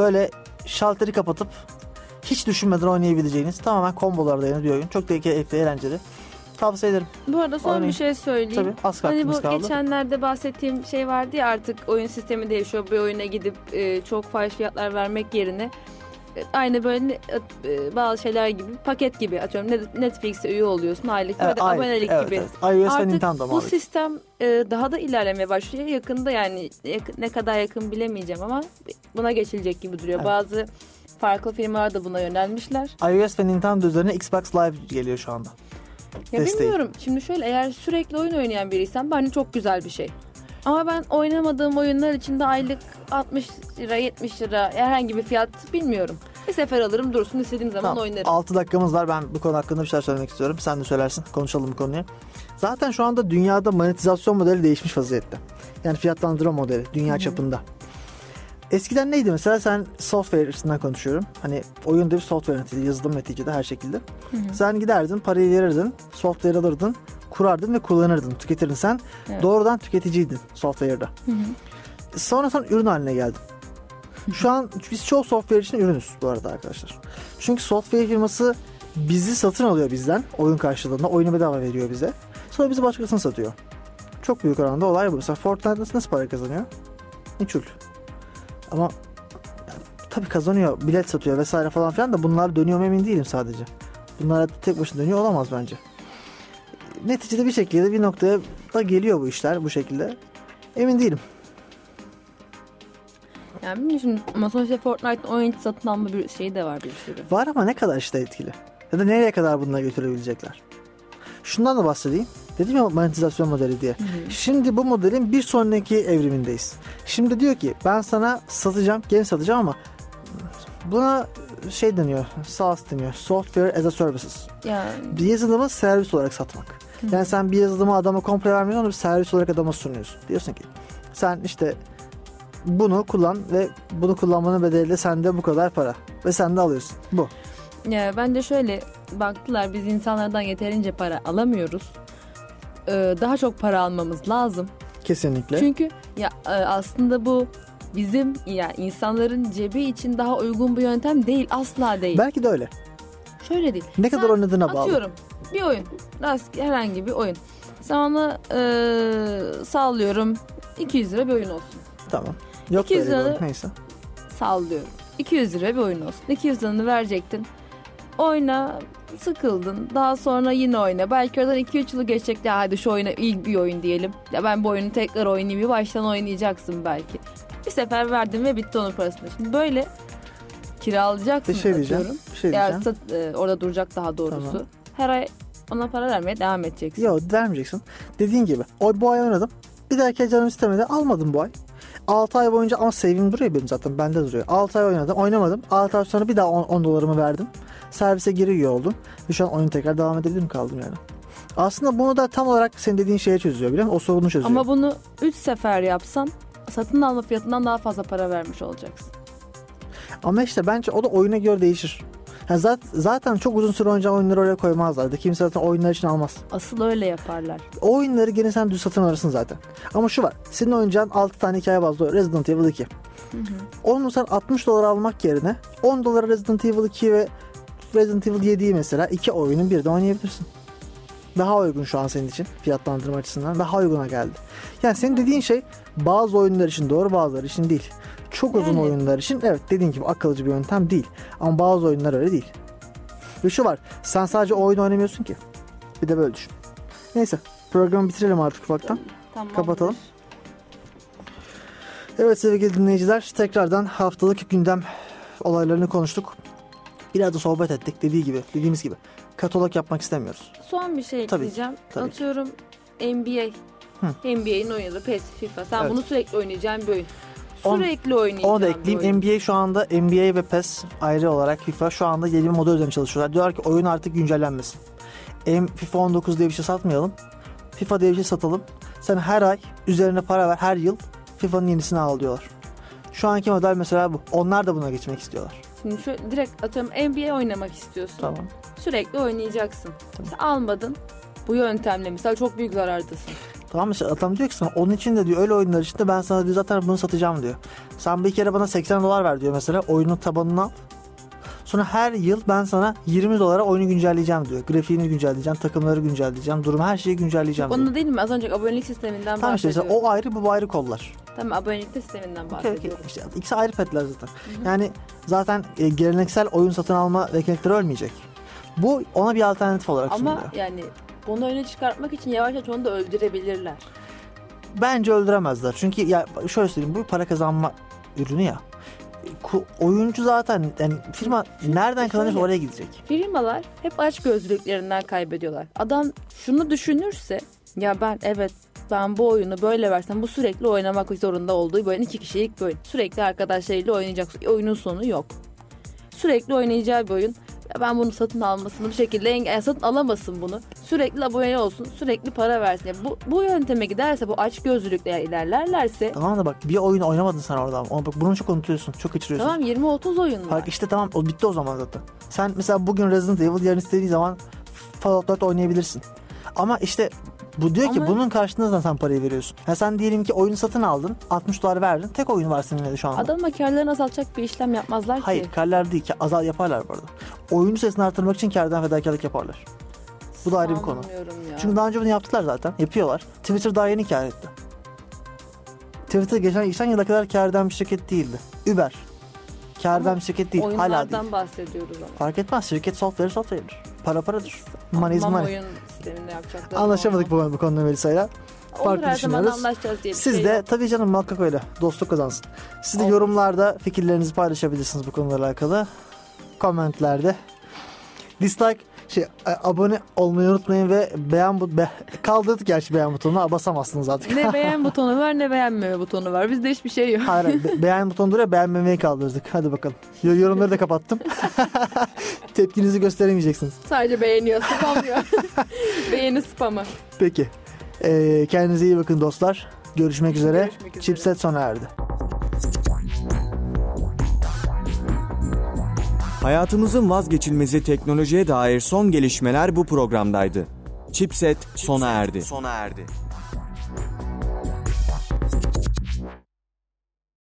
Böyle şalteri kapatıp hiç düşünmeden oynayabileceğiniz tamamen kombolar dayalı bir oyun. Çok da keyifli, eğlenceli. Tavsiye ederim. Bu arada son Oynayın. bir şey söyleyeyim. Tabii az Hani bu kaldı. geçenlerde bahsettiğim şey vardı ya artık oyun sistemi değişiyor. Bir oyuna gidip e, çok fahiş fiyatlar vermek yerine aynı böyle ne- e, bazı şeyler gibi paket gibi atıyorum Net- Netflix'e üye oluyorsun aylık Evet, böyle aynen. abonelik Evet, gibi. evet. iOS ve Artık Nintendo bu muhabbeti. sistem e, daha da ilerlemeye başlıyor. Yakında yani yak- ne kadar yakın bilemeyeceğim ama buna geçilecek gibi duruyor. Evet. Bazı farklı firmalar da buna yönelmişler. iOS ve Nintendo üzerine Xbox Live geliyor şu anda. Ya Desteği. bilmiyorum. Şimdi şöyle eğer sürekli oyun oynayan biriysem bence çok güzel bir şey. Ama ben oynamadığım oyunlar için de aylık 60 lira 70 lira herhangi bir fiyat bilmiyorum. Bir sefer alırım dursun istediğim zaman Tamam. oynarım. 6 dakikamız var. Ben bu konu hakkında bir şeyler söylemek istiyorum. Sen de söylersin. Konuşalım bu konuyu. Zaten şu anda dünyada monetizasyon modeli değişmiş vaziyette. Yani fiyatlandırma modeli dünya çapında. Eskiden neydi mesela sen software açısından konuşuyorum. Hani oyunda bir software neticede, yazılım neticede her şekilde. Sen giderdin, parayı verirdin, software alırdın, kurardın ve kullanırdın, tüketirdin. Sen Evet. doğrudan tüketiciydin software'da. Sonra sen ürün haline geldin. Şu an biz çoğu software için ürünüz bu arada arkadaşlar. Çünkü software firması bizi satın alıyor bizden oyun karşılığında. Oyunu bedava veriyor bize. Sonra bizi başkasına satıyor. Çok büyük oranda olay bu. Mesela Fortnite nasıl, nasıl para kazanıyor? Niçül. Ama yani, tabii kazanıyor. Bilet satıyor vesaire falan filan da bunlar dönüyor mu emin değilim sadece. Bunlar tek başına dönüyor olamaz bence. Neticede bir şekilde bir noktaya da geliyor bu işler bu şekilde. Emin değilim. Yani bilmiyorum şimdi ama sonuçta Fortnite oyun satın alma bir şeyi de var bir sürü. Var ama ne kadar işte etkili? Ya da nereye kadar bununla götürebilecekler? Şundan da bahsedeyim. Dedim ya monetizasyon modeli diye. Şimdi bu modelin bir sonraki evrimindeyiz. Şimdi diyor ki ben sana satacağım, game satacağım ama buna şey deniyor, SaaS deniyor. Software as a Services. Yani Bir yazılımı servis olarak satmak. Yani sen bir yazılımı adama komple vermiyorsun, onu bir servis olarak adama sunuyorsun. Diyorsun ki sen işte bunu kullan ve bunu kullanmanın bedeli de sende bu kadar para. Ve sen de alıyorsun. Bu. Ya bence şöyle baktılar biz insanlardan yeterince para alamıyoruz. Ee, daha çok para almamız lazım. Kesinlikle. Çünkü ya e, aslında bu bizim ya insanların cebi için daha uygun bir yöntem değil asla değil. Belki de öyle. Şöyle değil. Ne kadar Sen oynadığına bağlı. Atıyorum bir oyun. Rast, herhangi bir oyun. Sen ona e, sallıyorum 200 lira bir oyun olsun. Tamam. Yok 200 böyle bir lira- oyun. Neyse. Sallıyorum. 200 lira bir oyun olsun. 200 liranı verecektin. Oyna sıkıldın. Daha sonra yine oyna. Belki oradan 2-3 yılı geçecek. Ya hadi şu oyuna ilk bir oyun diyelim. Ya ben bu oyunu tekrar oynayayım. Bir baştan oynayacaksın belki. Bir sefer verdin ve bitti onun parasını. Şimdi böyle kiralayacaksın Bir şey diyeceğim. atıyorum. Bir şey diyeceğim. sat- e, orada duracak daha doğrusu. Tamam. Her ay ona para vermeye devam edeceksin. Yok vermeyeceksin. Dediğin gibi. O, bu ay oynadım. Bir dahaki canım istemedi. Almadım bu ay. 6 ay boyunca ama save'im duruyor benim zaten. Bende duruyor. 6 ay oynadım. Oynamadım. 6 ay sonra bir daha 10, 10 dolarımı verdim. Servise geri üye oldum. Ve şu an oyun tekrar devam edebilirim kaldım yani. Aslında bunu da tam olarak senin dediğin şeye çözüyor biliyor musun? O sorunu çözüyor. Ama bunu 3 sefer yapsan satın alma fiyatından daha fazla para vermiş olacaksın. Ama işte bence o da oyuna göre değişir. Yani zaten, çok uzun süre oynayacağın oyunları oraya koymazlar. Da kimse zaten oyunlar için almaz. Asıl öyle yaparlar. O oyunları gene sen düz satın alırsın zaten. Ama şu var. Senin oynayacağın 6 tane hikaye bazlı Resident Evil 2. Onu sen 60 dolar almak yerine 10 dolara Resident Evil 2 ve Resident Evil 7'yi mesela iki oyunun bir de oynayabilirsin. Daha uygun şu an senin için fiyatlandırma açısından daha uyguna geldi. Yani senin dediğin şey bazı oyunlar için doğru bazıları için değil. Çok uzun Yani. oyunlar için evet dediğin gibi akılcı bir yöntem değil. Ama bazı oyunlar öyle değil. Ve şu var sen sadece o oyunu oynamıyorsun ki. Bir de böyle düşün. Neyse programı bitirelim artık ufaktan. Tamam. Kapatalım. Evet sevgili dinleyiciler tekrardan haftalık gündem olaylarını konuştuk. Biraz da sohbet ettik dediği gibi dediğimiz gibi. Katalog yapmak istemiyoruz. Son bir şey ekleyeceğim. tabii. Atıyorum NBA. NBA'in oynadığı PES, FIFA. Sen Evet. bunu sürekli oynayacağın bir oyun. On- Sürekli oynayacağın Onu da ekleyeyim. oyun. NBA şu anda NBA ve PES ayrı olarak FIFA şu anda yeni bir model üzerine çalışıyorlar. Diyorlar ki oyun artık güncellenmesin. M FIFA 19 diye bir şey satmayalım. FIFA diye bir şey satalım. Sen her ay üzerine para ver her yıl FIFA'nın yenisini al diyorlar. Şu anki model mesela bu. Onlar da buna geçmek istiyorlar. Şimdi şu direkt atıyorum NBA oynamak istiyorsun. Tamam. Sürekli oynayacaksın. Tamam. Almadın. Bu yöntemle mesela çok büyük zarardasın. Tamam mı? İşte Adam diyor ki sana onun için de diyor öyle oyunlar için de ben sana diyor zaten bunu satacağım diyor. Sen bir kere bana 80 dolar ver diyor mesela oyunun tabanını al. Sonra her yıl ben sana 20 dolara oyunu güncelleyeceğim diyor. Grafiğini güncelleyeceğim, takımları güncelleyeceğim, durumu her şeyi güncelleyeceğim diyor. Onu değil mi? Az önce abonelik sisteminden Tamam işte mesela bahsediyorum. o ayrı bu ayrı kollar. Tamam abonelik sisteminden Okey, okey. bahsediyorum. İşte ikisi ayrı petler zaten. Yani zaten e, geleneksel oyun satın alma mekanikleri ölmeyecek. Bu ona bir alternatif olarak Ama sunuluyor. yani bunu öne çıkartmak için yavaş yavaş onu da öldürebilirler. Bence öldüremezler. Çünkü ya şöyle söyleyeyim bu para kazanma ürünü ya. Oyuncu zaten yani firma nereden kazanırsa oraya gidecek. Firmalar hep aç gözlüklerinden kaybediyorlar. Adam şunu düşünürse ya ben evet ben bu oyunu böyle versem bu sürekli oynamak zorunda olduğu oyun iki kişilik bir oyun. Sürekli arkadaşlarıyla oynayacak. Oyunun sonu yok. Sürekli oynayacağı bir oyun. Ya ben bunu satın almasını bir şekilde enge- yani satın alamasın bunu. Sürekli abone olsun, sürekli para versin. Ya bu, bu yönteme giderse, bu aç gözlülükle ilerlerlerse Tamam da bak bir oyun oynamadın sen orada ama bak bunu çok unutuyorsun. Çok kaçırıyorsun. tamam 20-30 oyun var. Bak işte tamam o bitti o zaman zaten. Sen mesela bugün Resident Evil yarın istediğin zaman Fallout 4 oynayabilirsin. Ama işte bu diyor ki Ama- bunun karşılığında da sen parayı veriyorsun. Ya sen diyelim ki oyunu satın aldın 60 dolar verdin tek oyun var senin elinde şu anda. Adam karlarını azaltacak bir işlem yapmazlar ki. Hayır karlar değil ki azal yaparlar bu arada. Oyuncu sayısını artırmak için kardan fedakarlık yaparlar. Bu da ayrı bir konu. Sanmıyorum ya. Çünkü daha önce bunu yaptılar zaten. Yapıyorlar. Twitter daha yeni kar etti. Twitter geçen, geçen yıla kadar kar eden bir şirket değildi. Uber. Bir şirket değil. Hala değil. Oyunlardan bahsediyoruz ama. Fark etmez. Şirket software software'dir. Para paradır. Money is money. oyun sisteminde yapacaklar. Anlaşamadık bu, bu konuda Melisa'yla. Farklı her zaman düşünüyoruz. anlaşacağız diye bir Siz şey de yok. tabii canım muhakkak öyle. Dostluk kazansın. Siz de Olmaz. yorumlarda fikirlerinizi paylaşabilirsiniz bu konularla alakalı. Komentlerde. Dislike şey e, abone olmayı unutmayın ve beğen bu be, kaldırdık gerçi beğen butonuna basamazsınız artık. Ne beğen butonu var ne beğenmeme butonu var. Bizde hiçbir şey yok. Hayır, be- beğen butonu duruyor beğenmemeyi kaldırdık. Hadi bakalım. Yo- Yorumları da kapattım. Tepkinizi gösteremeyeceksiniz. Sadece beğeniyor, spamlıyor. Beğeni spamı. Peki. Ee, kendinize iyi bakın dostlar. Görüşmek üzere. Görüşmek üzere. Chipset sona erdi. Hayatımızın vazgeçilmezi teknolojiye dair son gelişmeler bu programdaydı. Chipset sona erdi. Sona erdi.